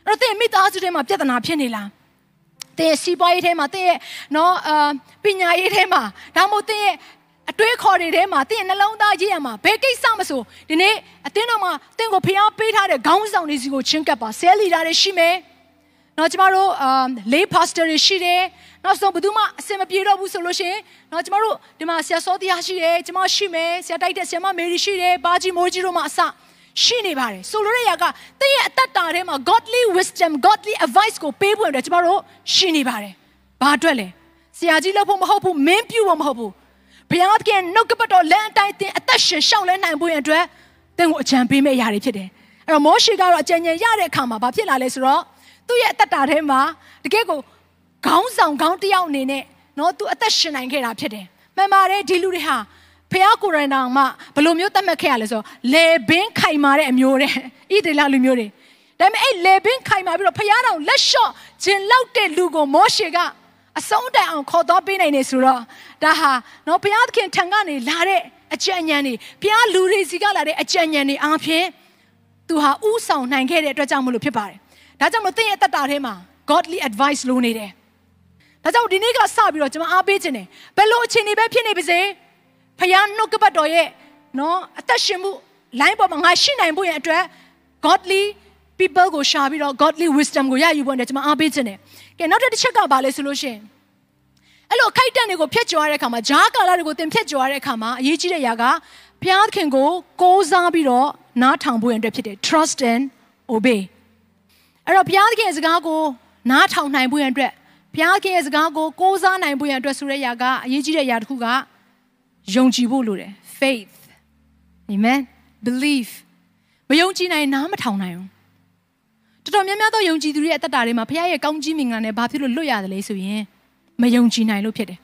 အဲ့တော့တင်းမိသားစုထဲမှာပြဿနာဖြစ်နေလား တင်းရဲ့စီးပွားရေးထဲမှာတင်းရဲ့နော်အာပညာရေးထဲမှာဒါမှမဟုတ်တင်းရဲ့အတွေးခေါ်တွေထဲမှာတင်းရဲ့နှလုံးသားရေးရမှာဘယ်ကိစ္စမဆိုဒီနေ့အတင်းတော်မှာတင်းကိုဖျားပေးထားတဲ့ခေါင်းဆောင်တွေစီကိုချင်းကပ်ပါဆဲလီဒါတွေရှိမယ်နော်ကျမတို့အာလေးပါစတာတွေရှိတယ်နောက်ဆုံးဘယ်သူမှအစင်မပြေတော့ဘူးဆိုလို့ရှိရင်နော်ကျမတို့ဒီမှာဆရာစောတရားရှိတယ်ကျမရှိမယ်ဆရာတိုက်တဲ့ဆရာမမေရီရှိတယ်ဘာကြီးမိုးကြီးတို့မှအစ ရှိနေပါတယ်ဆိုလိုတဲ့ຢာကတင့်ရဲ့အသက်တာထဲမှာ godly wisdom godly advice ကိုပေးဖို့အတွက်ကျမတို့ရှိနေပါတယ်ဘာအတွက်လဲဆရာကြီးလုပ်ဖို့မဟုတ်ဘူးမင်းပြုဖို့မဟုတ်ဘူးဘုရားသခင်နှုတ်ကပတ်တော်လမ်းအတိုင်းတင်အသက်ရှင်ရှောက်လဲနိုင်ဖို့အတွက်တင့်ကိုအကြံပေးမယ့်ຢာတွေဖြစ်တယ်အဲ့တော့မောရှေကတော့အကြံဉာဏ်ရတဲ့အခါမှာဘာဖြစ်လာလဲဆိုတော့သူ့ရဲ့အသက်တာထဲမှာတကယ်ကိုခေါင်းဆောင်ခေါင်းတစ်ယောက်အနေနဲ့နော်သူအသက်ရှင်နိုင်ခဲ့တာဖြစ်တယ်မှန်ပါတယ်ဒီလူတွေဟာ ဖះကိုရိုနာမှာဘယ်လိုမျိုးသတ်မှတ်ခဲ့ရလဲဆိုလေဘင်းခိုင်မာတဲ့အမျိုးတဲ့ဣဒေလလူမျိုးတွေဒါပေမဲ့အဲ့လေဘင်းခိုင်မာပြီးတော့ဖះတော်လက်လျှော့ခြင်းလောက်တဲ့လူကိုမောရှေကအဆုံးတိုင်အောင်ခေါ်တော့ပေးနိုင်နေဆိုတော့ဒါဟာနော်ဘုရားသခင်ထံကနေလာတဲ့အကြံဉာဏ်တွေဘုရားလူတွေစီကလာတဲ့အကြံဉာဏ်တွေအားဖြင့်သူဟာဥဆောင်နိုင်ခဲ့တဲ့အတွက်ကြောင့်မလို့ဖြစ်ပါတယ်။ဒါကြောင့်မလို့သင်ရဲ့အသက်တာထဲမှာ godly advice လိုနေတယ်။ဒါကြောင့်ဒီနေ့ကစပြီးတော့ကျွန်မအားပေးခြင်းတယ်။ဘယ်လိုအခြေအနေပဲဖြစ်နေပါစေ ဖခင်နှုတ်ကပတ်တော်ရဲ့နော်အသက်ရှင်မှု line ပေါ်မှာငါရှိနိုင်ဖို့ရဲ့အတွက် godly people ကိုရှာပြီးတော့ godly wisdom ကိုရယူဖို့နဲ့ကျွန်မအားပေးခြင်းတယ်။ကဲနောက်တစ်ချက်ကဘာလဲဆိုလို့ရှိရင်အဲ့လိုခိုက်တန်တွေကိုဖျက်ကျော်ရတဲ့အခါမှာဂျားကာလာတွေကိုတင်ဖျက်ကျော်ရတဲ့အခါမှာအရေးကြီးတဲ့အရာကဘုရားသခင်ကိုကိုးစားပြီးတော့နားထောင်ဖို့ရတဲ့ဖြစ်တယ် trust and obey အဲ့တော့ဘုရားသခင်ရဲ့စကားကိုနားထောင်နိုင်ဖို့ရတဲ့ဘုရားခင်ရဲ့စကားကိုကိုးစားနိုင်ဖို့ရအတွက်ဆိုတဲ့အရာကအရေးကြီးတဲ့အရာတစ်ခုက ယုံကြည်ဖို့လိုတယ် faith amen belief မယုံကြည်နိုင်နားမထောင်နိုင်ဘူးတော်တော်များများသောယုံကြည်သူတွေရဲ့အသက်တာတွေမှာဘုရားရဲ့ကောင်းကြီးမင်္ဂလာနဲ့ဘာဖြစ်လို့လွတ်ရတယ်လဲဆိုရင်မယုံကြည်နိုင်လို့ဖြစ်တယ်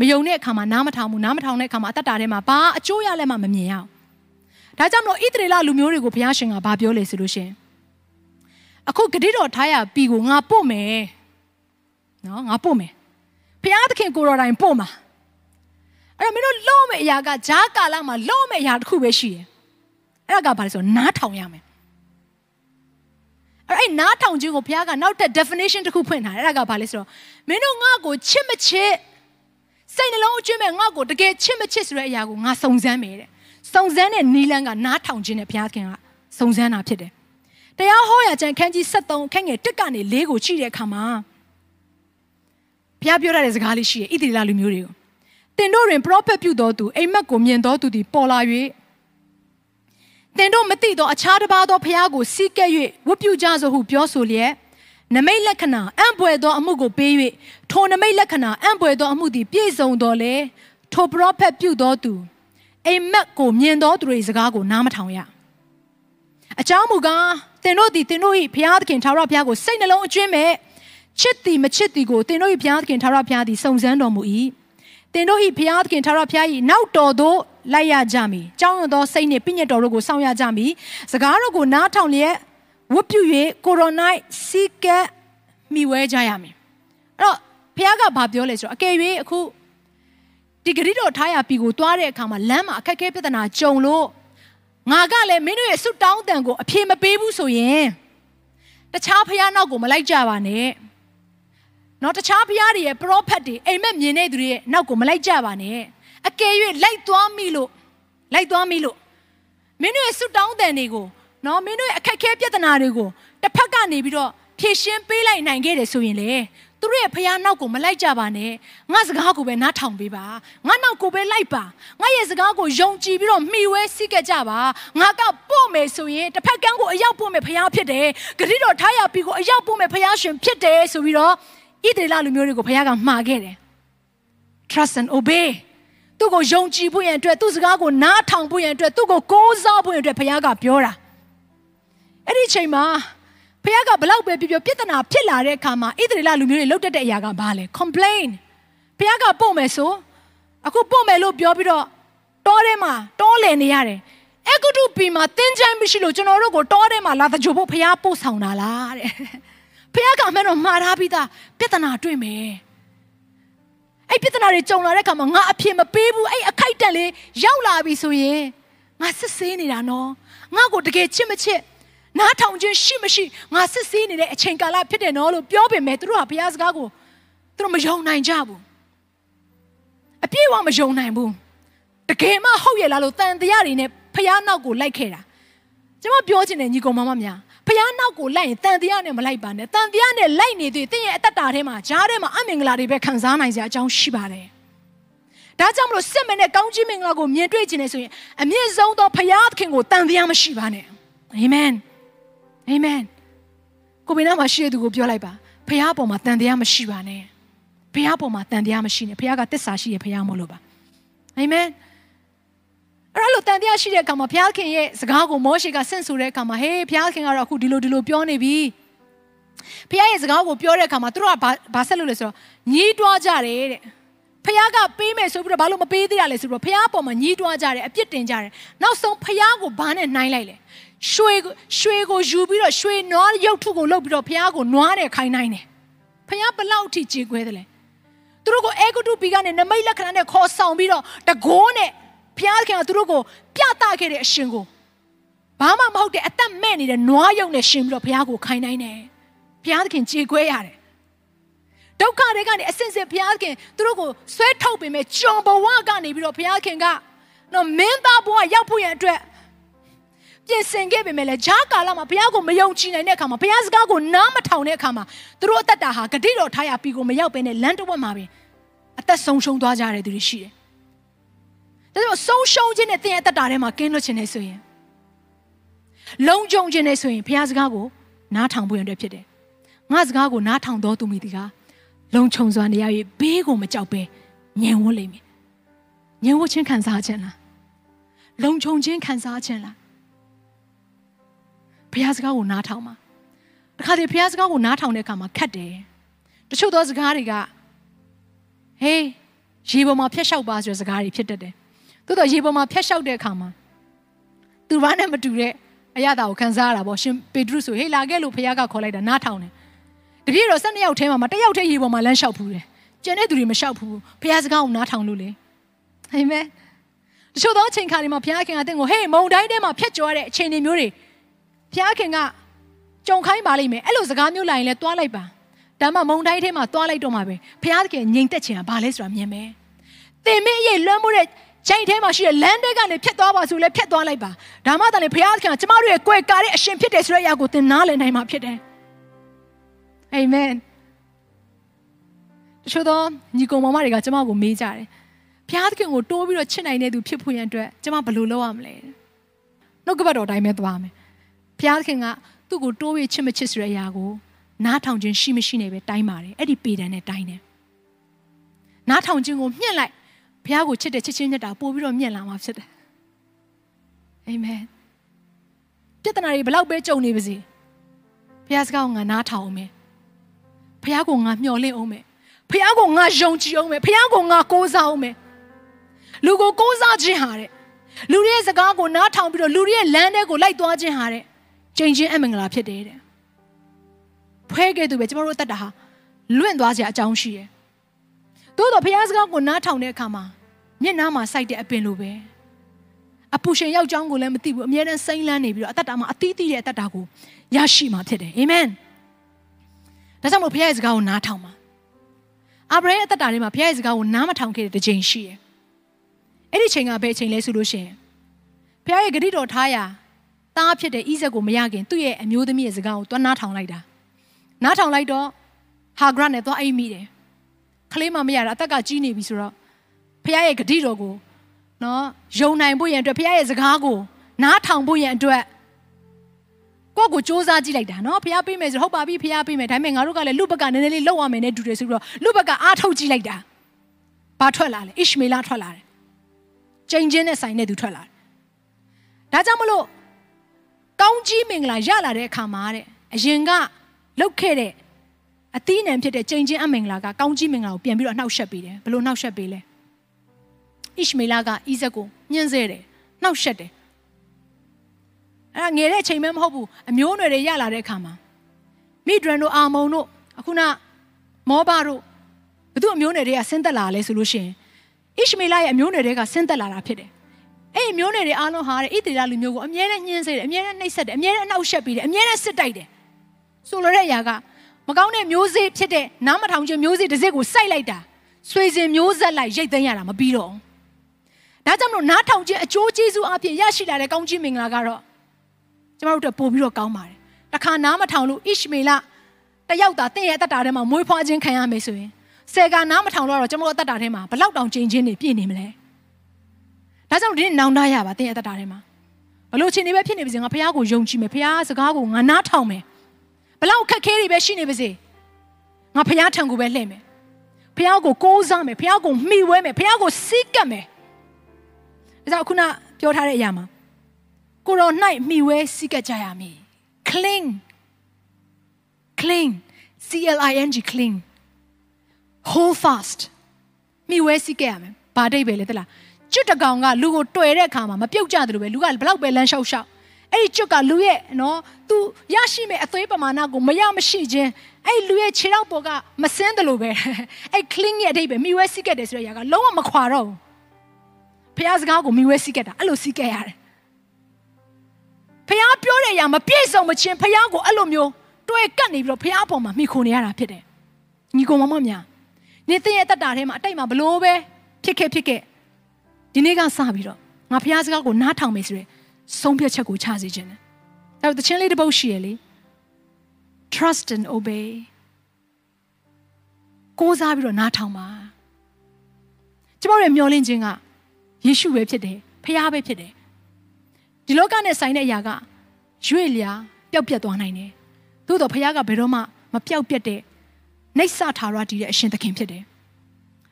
မယုံတဲ့အခါမှာနားမထောင်ဘူးနားမထောင်တဲ့အခါမှာအသက်တာထဲမှာဘာအကျိုးရလဲမှမမြင်ရအောင်ဒါကြောင့်မလို့ဣသရေလလူမျိုးတွေကိုဘုရားရှင်ကဘာပြောလဲဆိုလို့ရှင်အခုဂတိတော်ထားရပြီကိုငါပို့မယ်နော်ငါပို့မယ်ဘုရားသခင်ကိုတော်တိုင်ပို့မှာ အဲ့တော့မင်းတို့လော့မယ့်အရာကဂျားကာလမှာလော့မယ့်အရာတစ်ခုပဲရှိတယ်အဲ့ဒါကဘာလဲဆိုနားထောင်ရမယ်အဲ့အဲ့နားထောင်ခြင်းကိုဘုရားကနောက်ထပ် definition တစ်ခုဖွင့်ထားတယ်အဲ့ဒါကဘာလဲဆိုတော့မင်းတို့ငါ့ကိုချစ်မချစ်စိတ်နှလုံးအကျွမ်းမဲ့ငါ့ကိုတကယ်ချစ်မချစ်ဆိုတဲ့အရာကိုငါစုံစမ်းမယ်တဲ့စုံစမ်းတဲ့နီလန်းကနားထောင်ခြင်းနဲ့ဘုရားခင်ကစုံစမ်းတာဖြစ်တယ်တရားဟောရာကျမ်းခန်းကြီး73ခန်းငယ်1ကနေ4ကိုကြည့်တဲ့အခါမှာဘုရားပြောရတဲ့စကားလေးရှိတယ်ဣသရေလလူမျိုးတွေကို တင်တို့တွင် prophet ပြုတော်သူအိမ်မက်ကိုမြင်တော်သူသည်ပေါ်လာ၍တင်တို့မသိသောအခြားတစ်ပါးသောဘုရားကိုစီးကဲ့၍ဝတ်ပြုကြဆိုဟုပြောဆိုလျက်နမိတ်လက္ခဏာအံ့ဖွယ်သောအမှုကိုပေး၍ထိုနမိတ်လက္ခဏာအံ့ဖွယ်သောအမှုသည်ပြည့်စုံတော်လေထို prophet ပြုတော်သူအိမ်မက်ကိုမြင်တော်သူတွေစကားကိုနားမထောင်ရအကြောင်းမူကားတင်တို့သည်တင်တို့၏ဘုရားသခင်ထာဝရဘုရားကိုစိတ်နှလုံးအကျွင်းမဲ့ချစ်သည်မချစ်သည်ကိုတင်တို့၏ဘုရားသခင်ထာဝရဘုရားသည်စုံစမ်းတော်မူ၏ တင်တို့၏ဘုရားသခင်ထာဝရဘုရား၏နောက်တော်သို့လိုက်ရကြမည်။ကြောင်းရသောစိတ်နှင့်ပြည့်ညတ်တော်တို့ကိုစောင့်ရကြမည်။စကားတော်ကိုနားထောင်လျက်ဝတ်ပြု၍ကိုရိုနိုက်စီကက်မိဝဲကြရမည်။အဲ့တော့ဘုရားကဘာပြောလဲဆိုတော့အကယ်၍အခုဒီဂရိတော်ထားရပြီကိုသွားတဲ့အခါမှာလမ်းမှာအခက်အခဲပြဿနာကြုံလို့ငါကလည်းမင်းတို့ရဲ့ဆုတောင်းတန်ကိုအပြေမပေးဘူးဆိုရင်တခြားဘုရားနောက်ကိုမလိုက်ကြပါနဲ့။ နော်တခြားဘုရားတွေရဲ့ prophet တွေအိမ်မက်မြင်တဲ့သူတွေရဲ့နောက်ကိုမလိုက်ကြပါနဲ့အကယ်၍လိုက်သွားမိလို့လိုက်သွားမိလို့မင်းတို့ရဲ့ဆုတောင်းတန်တွေကိုနော်မင်းတို့ရဲ့အခက်အခဲပြဿနာတွေကိုတစ်ဖက်ကနေပြီးတော့ဖြေရှင်းပေးလိုက်နိုင်ခဲ့တယ်ဆိုရင်လေသူတို့ရဲ့ဖះနောက်ကိုမလိုက်ကြပါနဲ့ငါစကားကိုပဲနားထောင်ပေးပါငါနောက်ကိုပဲလိုက်ပါငါရဲ့စကားကိုယုံကြည်ပြီးတော့မှီဝဲစိတ်ကြပါငါကပို့မယ်ဆိုရင်တစ်ဖက်ကန်းကိုအရောက်ပို့မယ်ဖះဖြစ်တယ်ဂရိတော်ထားရပြီးကိုအရောက်ပို့မယ်ဖះရှင်ဖြစ်တယ်ဆိုပြီးတော့ ဣသရေလလူမျိုးတွေကိုဘုရားကမှာခဲ့တယ် trust and obey သူ့ကိုယုံကြည်ဖို့ရန်အတွက်သူ့စကားကိုနားထောင်ဖို့ရန်အတွက်သူ့ကိုကိုးစားဖို့ရန်အတွက်ဘုရားကပြောတာအဲ့ဒီအချိန်မှာဘုရားကဘလောက်ပဲပြောပြောပြဿနာဖြစ်လာတဲ့အခါမှာဣသရေလလူမျိုးတွေလှုပ်တက်တဲ့အရာကဘာလဲ complain ဘုရားကပို့မယ်ဆိုအခုပို့မယ်လို့ပြောပြီးတော့တောထဲမှာတောလည်နေရတယ်အကုတုပီမှာတင်းချိုင်းမရှိလို့ကျွန်တော်တို့ကိုတောထဲမှာလာတကြိုဖို့ဘုရားပို့ဆောင်တာလားတဲ့ ဖះကမှတော့မှားထားပြီးသားပြဿနာတွေ့မယ်အဲ့ပြဿနာတွေကြုံလာတဲ့အခါမှာငါအဖြစ်မပေးဘူးအဲ့အခိုက်တက်လေးရောက်လာပြီဆိုရင်ငါစစ်ဆေးနေတာနော်ငါ့ကိုတကယ်ချစ်မချစ်နားထောင်ခြင်းရှိမရှိငါစစ်ဆေးနေတဲ့အချိန်ကာလဖြစ်တယ်နော်လို့ပြောပေမဲ့သူတို့ကဘုရားစကားကိုသူတို့မယုံနိုင်ကြဘူးအပြည့်အဝမယုံနိုင်ဘူးတကယ်မှဟုတ်ရဲ့လားလို့တန်တရားတွေနဲ့ဖះနောက်ကိုလိုက်ခဲ့တာကျွန်မပြောချင်တယ်ညီကောင်မမများ ဖះနောက်ကိုလိုက်ရင်တန်တရားနဲ့မလိုက်ပါနဲ့တန်တရားနဲ့လိုက်နေသေးတဲ့ရဲ့အသက်တာထဲမှာဂျားထဲမှာအမင်္ဂလာတွေပဲခံစားနိုင်စရာအကြောင်းရှိပါတယ်ဒါကြောင့်မလို့စစ်မနဲ့ကောင်းကြီးမင်္ဂလာကိုမြင်တွေ့ခြင်းနဲ့ဆိုရင်အမြင့်ဆုံးသောဖခင်သခင်ကိုတန်တရားမရှိပါနဲ့အာမင်အာမင်ကိုဘယ်နာမှာရှိတဲ့သူကိုပြောလိုက်ပါဖခင်ပေါ်မှာတန်တရားမရှိပါနဲ့ဖခင်ပေါ်မှာတန်တရားမရှိနဲ့ဖခင်ကတစ္ဆာရှိရဲ့ဖခင်မို့လို့ပါအာမင် အဲ့လိုတန်တရားရှိတဲ့အခါမှာဘုရားခင်ရဲ့စကားကိုမောရှေကဆင့်ဆိုတဲ့အခါမှာဟေးဘုရားခင်ကတော့အခုဒီလိုဒီလိုပြောနေပြီဖခင်ရဲ့စကားကိုပြောတဲ့အခါမှာသူတို့ကဘာဘာဆက်လို့လဲဆိုတော့ညီးတွားကြတယ်တဲ့ဖခင်ကပေးမယ်ဆိုပြီးတော့ဘာလို့မပေးသေးရလဲဆိုတော့ဖခင်အပေါ်မှာညီးတွားကြတယ်အပြစ်တင်ကြတယ်နောက်ဆုံးဖခင်ကိုဘာနဲ့နှိုင်းလိုက်လဲရွှေရွှေကိုယူပြီးတော့ရွှေနွားရုပ်ထုကိုလုပ်ပြီးတော့ဖခင်ကိုနွားတယ်ခိုင်းနိုင်တယ်ဖခင်ဘလောက်ထိကြေခွဲတယ်လဲသူတို့ကိုအေဂုတုပီကနေနမိတ်လက္ခဏာနဲ့ခေါ်ဆောင်ပြီးတော့တကိုးနဲ့ ဖခင်ကသူတို့ကိုပြသခဲ့တဲ့အရှင်ကိုဘာမှမဟုတ်တဲ့အသက်မဲ့နေတဲ့နွားရုပ်နဲ့ရှင်ပြီးတော့ဘုရားကိုခိုင်းနိုင်တယ်ဘုရားသခင်ကြေခွဲရတယ်ဒုက္ခတွေကနေအစစ်စစ်ဘုရားသခင်သူတို့ကိုဆွဲထုတ်ပေမဲ့ကြော်ဘဝကနေပြီးတော့ဘုရားခင်ကနော်မင်းသားဘဝရောက်ဖို့ရန်အတွက်ပြင်ဆင်ခဲ့ပေမဲ့လည်းဂျားကာလမှာဘုရားကိုမယုံကြည်နိုင်တဲ့အခါမှာဘုရားစကားကိုနားမထောင်တဲ့အခါမှာသူတို့အသက်တာဟာဂတိတော်ထားရပြီကိုမရောက်ဘဲနဲ့လမ်းတစ်ဝက်မှာပဲအသက်ဆုံးရှုံးသွားကြတဲ့သူတွေရှိတယ်။ ဒါကြောင့်ဆုံးရှုံးခြင်းနဲ့သင်ရဲ့အသက်တာထဲမှာကင်းလွတ်ခြင်းနဲ့ဆိုရင်လုံခြုံခြင်းနဲ့ဆိုရင်ဘုရားစကားကိုနားထောင်ဖို့ရတဲ့ဖြစ်တယ်။ငါစကားကိုနားထောင်တော်သူမိဒီကလုံခြုံစွာနေရ၍ဘေးကိုမကြောက်ပဲညင်ဝတ်လိမ့်မယ်။ညင်ဝတ်ခြင်းခံစားခြင်းလား။လုံခြုံခြင်းခံစားခြင်းလား။ဘုရားစကားကိုနားထောင်ပါ။တခါတည်းဘုရားစကားကိုနားထောင်တဲ့အခါမှာခက်တယ်။တချို့သောစကားတွေကဟေးရေပေါ်မှာဖျက်လျှောက်ပါဆိုတဲ့စကားတွေဖြစ်တတ်တယ်။ သို့တော့ရေပေါ်မှာဖျက်လျှောက်တဲ့အခါမှာသူဘာနဲ့မတူတဲ့အရသာကိုခံစားရတာပေါ့ရှင်ပေတရုဆိုဟေးလာခဲ့လို့ဖခင်ကခေါ်လိုက်တာနားထောင်တယ်တပြည့်တော့၁၂ယောက်ထဲမှာတယောက်တည်းရေပေါ်မှာလမ်းလျှောက်ဖူးတယ်ကျန်တဲ့သူတွေမလျှောက်ဘူးဖခင်စကားကိုနားထောင်လို့လေအာမင်တချို့သောအချိန်ခါတွေမှာဖခင်ကတင့်ကိုဟေးမုံတိုင်းထဲမှာဖျက်ကြော်ရတဲ့အချိန်တွေမျိုးတွေဖခင်ကကြုံခိုင်းပါလိမ့်မယ်အဲ့လိုစကားမျိုးလာရင်လည်းတွားလိုက်ပါဒါမှမုံတိုင်းထဲမှာတွားလိုက်တော့မှာပဲဖခင်ငြိမ်သက်ခြင်းကဘာလဲဆိုတာမြင်မယ်သင်မင်းရဲ့လွှမ်းမိုးတဲ့ ချိန်ထဲမှာရှိတဲ့လမ်းတွေကနေဖြတ်သွားပါဆိုလဲဖြတ်သွားလိုက်ပါဒါမှသာလေဘုရားသခင်ကကျမတို့ရဲ့ကိုယ်ကားတဲ့အရှင်ဖြစ်တယ်ဆိုတဲ့အရာကိုသင်နားလည်နိုင်မှာဖြစ်တယ်အာမင်တချို့သောညီကောင်မမတွေကကျမကိုမေးကြတယ်ဘုရားသခင်ကိုတိုးပြီးတော့ချစ်နိုင်တဲ့သူဖြစ်ဖို့ရန်အတွက်ကျမဘယ်လိုလုပ်ရမလဲနှုတ်ကပတ်တော်တိုင်းပဲသွားမယ်ဘုရားသခင်ကသူ့ကိုတိုးပြီးချစ်မချစ်ဆိုတဲ့အရာကိုနားထောင်ခြင်းရှိမရှိနေပဲတိုင်းပါတယ်အဲ့ဒီပေတံနဲ့တိုင်းတယ်နားထောင်ခြင်းကိုမြှင့်လိုက် ဘုရားကိုချစ်တဲ့ချစ်ချင်းမြတ်တာပို့ပြီးတော့မြင့်လာမှာဖြစ်တယ်အာမင်ပြဿနာတွေဘလောက်ပဲကြုံနေပါစေဘုရားစကားကိုငါနားထောင်အောင်မယ်ဘုရားကိုငါမျှော်လင့်အောင်မယ်ဘုရားကိုငါယုံကြည်အောင်မယ်ဘုရားကိုငါကိုးစားအောင်မယ်လူကိုကိုးစားခြင်းဟာတဲ့လူတွေရဲ့စကားကိုနားထောင်ပြီးတော့လူတွေရဲ့လမ်းထဲကိုလိုက်သွားခြင်းဟာတဲ့ကြင်ချင်းအမင်္ဂလာဖြစ်တယ်တဲ့ဖွဲကဲ့သို့ပဲကျမတို့အသက်တာဟာလွင့်သွားစရာအကြောင်းရှိတယ်သို့တော့ဘုရားစကားကိုနားထောင်တဲ့အခါမှာ မျက်နှာမှာစိုက်တဲ့အပင်လိုပဲအပူရှင်ယောက်ျောင်းကိုလည်းမသိဘူးအမြဲတမ်းစိမ့်လန်းနေပြီးတော့အသက်တာမှာအသီးသီးတဲ့အသက်တာကိုရရှိမှာဖြစ်တယ်အာမင်ဒါကြောင့်မို့ဘုရားရဲ့စကားကိုနားထောင်ပါအာဗြဟံအသက်တာထဲမှာဘုရားရဲ့စကားကိုနားမထောင်ခဲ့တဲ့တစ်ချိန်ရှိတယ်အဲ့ဒီချိန်ကဘယ်ချိန်လဲဆိုလို့ရှိရင်ဘုရားရဲ့ဂရုတော်ထားရာတားဖြစ်တဲ့ဣဇက်ကိုမရခင်သူ့ရဲ့အမျိုးသမီးရဲ့စကားကိုတွန်းနားထောင်လိုက်တာနားထောင်လိုက်တော့ဟာဂရနဲ့သွားအိမ်မိတယ်ကလေးမမရတာအသက်ကကြီးနေပြီဆိုတော့ ဖခင်ရဲ့ဂတိတော်ကိုနော်ယုံနိုင်ဖို့ရန်အတွက်ဖခင်ရဲ့စကားကိုနားထောင်ဖို့ရန်အတွက်ကိုယ့်ကိုစူးစမ်းကြည့်လိုက်တာနော်ဖခင်ပေးမယ်ဆိုဟုတ်ပါပြီဖခင်ပေးမယ်ဒါပေမဲ့ငါတို့ကလည်းလူဘက်ကနည်းနည်းလေးလောက်ရမယ်နဲ့တူတယ်ဆိုပြီးတော့လူဘက်ကအားထုတ်ကြည့်လိုက်တာဘာထွက်လာလဲဣရှမေလထွက်လာတယ်ကျိန်ချင်းနဲ့ဆိုင်တဲ့သူထွက်လာတယ်ဒါကြောင့်မလို့ကောင်းကြီးမင်္ဂလာရလာတဲ့အခါမှာတဲ့အရင်ကလုတ်ခဲ့တဲ့အသီးနှံဖြစ်တဲ့ကြိမ်ချင်းအမင်္ဂလာကကောင်းကြီးမင်္ဂလာကိုပြန်ပြီးတော့နှောက်ယှက်ပေးတယ်ဘယ်လိုနှောက်ယှက်ပေးလဲ ဣရှမေလကဣဇက်ကိုညှင်းဆဲတယ်နှောက်ယှက်တယ်အဲ့ဒါငယ်တဲ့အချိန်မှမဟုတ်ဘူးအမျိုးအနွယ်တွေရလာတဲ့အခါမှာမိဒရန်တို့အာမုံတို့အခုနမောဘတို့ဘသူအမျိုးအနွယ်တွေကဆင်းသက်လာလဲဆိုလို့ရှိရင်ဣရှမေလရဲ့အမျိုးအနွယ်တွေကဆင်းသက်လာတာဖြစ်တယ်အဲ့အမျိုးအနွယ်တွေအားလုံးဟာတဲ့ဣသေလလူမျိုးကိုအမြဲတမ်းညှင်းဆဲတယ်အမြဲတမ်းနှိပ်စက်တယ်အမြဲတမ်းအနှောက်ယှက်ပေးတယ်အမြဲတမ်းစစ်တိုက်တယ်ဆိုလိုတဲ့အရာကမကောင်းတဲ့မျိုးစေ့ဖြစ်တဲ့နားမထောင်ခြင်းမျိုးစေ့တစ်စိတ်ကိုစိုက်လိုက်တာဆွေစဉ်မျိုးဆက်လိုက်ရိတ်သိမ်းရတာမပြီးတော့ ဒါကြောင့်မလို့နားထောင်ခြင်းအကျိုးကျေးဇူးအပြင်ရရှိလာတဲ့ကောင်းကြီးမင်္ဂလာကတော့ကျမတို့တို့ပို့ပြီးတော့ကောင်းပါတယ်တခါနားမထောင်လို့ဣရှမေလတယောက်သာတင့်ရဲ့အသက်တာထဲမှာမွေးဖွားခြင်းခံရမယ်ဆိုရင်ဆယ်ကနားမထောင်လို့တော့ကျမတို့အသက်တာထဲမှာဘလောက်တောင်ကျင်ချင်းနေပြည့်နေမလဲဒါကြောင့်ဒီနေ့နောင်တရပါတင့်ရဲ့အသက်တာထဲမှာဘလို့ချင်းနေပဲဖြစ်နေပါစေငါဖះကိုယုံကြည်မယ်ဖះစကားကိုငါနားထောင်မယ်ဘလောက်ခက်ခဲတွေပဲရှိနေပါစေငါဖះထံကိုပဲလှည့်မယ်ဖះကိုကိုးစားမယ်ဖះကိုမှီဝဲမယ်ဖះကိုစီးကပ်မယ် ဒါကြောင့်ခုနပြောထားတဲ့အရာမှာကိုရော၌မှီဝဲစီးကပ်ကြရမည် cling cling C L I N G cling hold fast မိဝဲစီးခဲ့ရမယ်ဘာတိတ်ပဲလေတလားကျွတ်တကောင်ကလူကိုတွေ့တဲ့အခါမှာမပြုတ်ကြတယ်လို့ပဲလူကဘလောက်ပဲလမ်းလျှောက်လျှောက်အဲ့ဒီကျွတ်ကလူရဲ့နော် तू ရရှိမဲ့အသွေးပမာဏကိုမရမရှိခြင်းအဲ့လူရဲ့ခြေထောက်ပေါ်ကမစင်းတယ်လို့ပဲအဲ့ cling ရဲ့အဓိပ္ပာယ်မိဝဲစီးခဲ့တယ်ဆိုတဲ့အရာကလုံးဝမခွာတော့ဘူး ဖះစကားကိုမိဝဲစီးခဲ့တာအဲ့လိုစီးခဲ့ရတယ်ဖះပြောတဲ့အရာမပြည့်စုံမချင်းဖះကိုအဲ့လိုမျိုးတွေ့ကတ်နေပြီးတော့ဖះပေါ်မှာမိခုနေရတာဖြစ်တယ်ညီကောင်မမများနေသင်ရဲ့တက်တာထဲမှာအတိတ်မှာဘလို့ပဲဖြစ်ခဲ့ဖြစ်ခဲ့ဒီနေ့ကစပြီးတော့ငါဖះစကားကိုနားထောင်မယ်ဆိုရယ်ဆုံးဖြတ်ချက်ကိုချစေခြင်းတယ်။ဒါပေမဲ့တခြင်းလေးတစ်ပုတ်ရှိရလေ trust and obey ကိုးစားပြီးတော့နားထောင်ပါကျမတို့ရဲ့မျှော်လင့်ခြင်းက ယေရှုပဲဖြစ်တယ်ဖခင်ပဲဖြစ်တယ်ဒီလောကနဲ့ဆိုင်တဲ့အရာကရွေ့လျာပျောက်ပြတ်သွားနိုင်တယ်သို့တော့ဖခင်ကဘယ်တော့မှမပျောက်ပြတ်တဲ့နှိပ်စထာရတည်တဲ့အရှင်သခင်ဖြစ်တယ်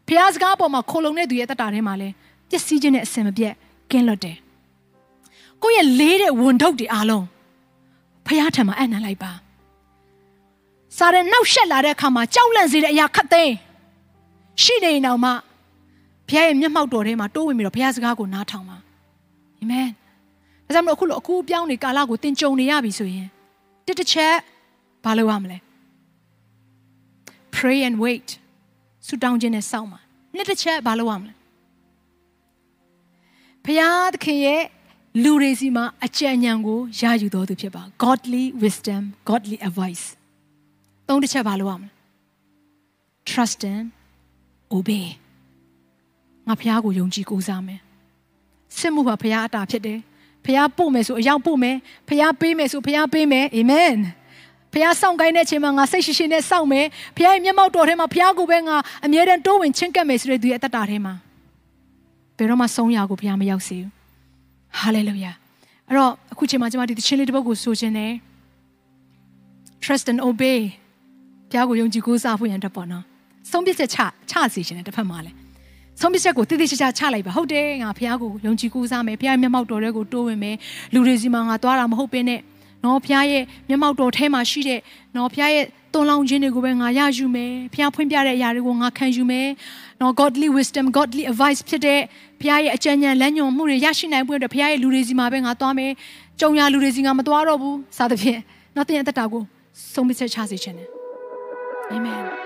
ဖခင်စကားပေါ်မှာခိုလုံတဲ့သူရဲ့တတ်တာထဲမှာလဲပျက်စီးခြင်းနဲ့အစင်မပြတ်ကင်းလွတ်တယ်ကိုယ့်ရဲ့လေးတဲ့ဝန်ထုတ်တွေအားလုံးဖခင်ထံမှာအံ့နံလိုက်ပါစာရနောက်ရှက်လာတဲ့အခါမှာကြောက်လန့်စေတဲ့အရာခတ်သိမ်းရှိနေရင်တော့မှ ဘုရားရဲ့မျက်မှောက်တော်ထဲမှာတိုးဝင်ပြီးတော့ဘုရားစကားကိုနားထောင်ပါအာမင်ဒါကြောင့်မလို့အခုလိုအခုပြောင်းနေကာလကိုသင်ကြုံနေရပြီဆိုရင်တစ်တစ်ချက်ဘာလုပ်ရမလဲ pray and wait ဆူတောင်းခြင်းနဲ့စောင့်ပါနှစ်တစ်ချက်ဘာလုပ်ရမလဲဘုရားသခင်ရဲ့လူတွေစီမှာအကြံဉာဏ်ကိုရယူတော်သူဖြစ်ပါ godly wisdom godly advice သုံးတစ်ချက်ဘာလုပ်ရမလဲ trust and obey ငါဖះကိုယုံကြည်ကိုးစားမယ်စစ်မှုဟာဖះအတာဖြစ်တယ်ဖះပို့မယ်ဆိုအရောက်ပို့မယ်ဖះပေးမယ်ဆိုဖះပေးမယ်အာမင်ဖះစောင့်ကိုင်းတဲ့အချိန်မှာငါစိတ်ရှိရှိနဲ့စောင့်မယ်ဖះရဲ့မျက်မှောက်တော်ထဲမှာဖះကိုပဲငါအမြဲတမ်းတိုးဝင်ချင့်ကပ်မယ်ဆိုတဲ့သူရဲ့အတ္တထဲမှာဘယ်တော့မှဆုံးရကိုဖះမရောက်စေဘူးဟာလေလုယာအဲ့တော့အခုချိန်မှာကျွန်မဒီသချင်းလေးတစ်ပုဒ်ကိုဆိုခြင်းနဲ့ trust and obey ဘုရားကိုယုံကြည်ကိုးစားဖို့ရန်အတွက်ပေါ့နော်ဆုံးဖြတ်ချက်ချချစီခြင်းတဲ့တစ်ဖက်မှာလဲ ဆုံးဖြတ်ချက်ကိုတိတိကျကျချလိုက်ပါဟုတ်တယ်ငါဘုရားကိုယုံကြည်ကိုးစားမယ်ဘုရားမျက်မှောက်တော်တွေကိုတိုးဝင်မယ်လူတွေစီမှာငါသွားတာမဟုတ်ဘဲနဲ့နော်ဘုရားရဲ့မျက်မှောက်တော်ထဲမှာရှိတဲ့နော်ဘုရားရဲ့တွန်းလောင်းခြင်းတွေကိုပဲငါရယူမယ်ဘုရားဖွင့်ပြတဲ့အရာတွေကိုငါခံယူမယ်နော် godly wisdom godly advice ဖြစ်တဲ့ဘုရားရဲ့အကြံဉာဏ်လမ်းညွှန်မှုတွေရရှိနိုင်ဖို့အတွက်ဘုရားရဲ့လူတွေစီမှာပဲငါသွားမယ်ကြုံရလူတွေစီငါမသွားတော့ဘူးစသဖြင့်နော်တင်ရတဲ့တာကိုဆုံးဖြတ်ချက်ချစေခြင်းနဲ့ Amen.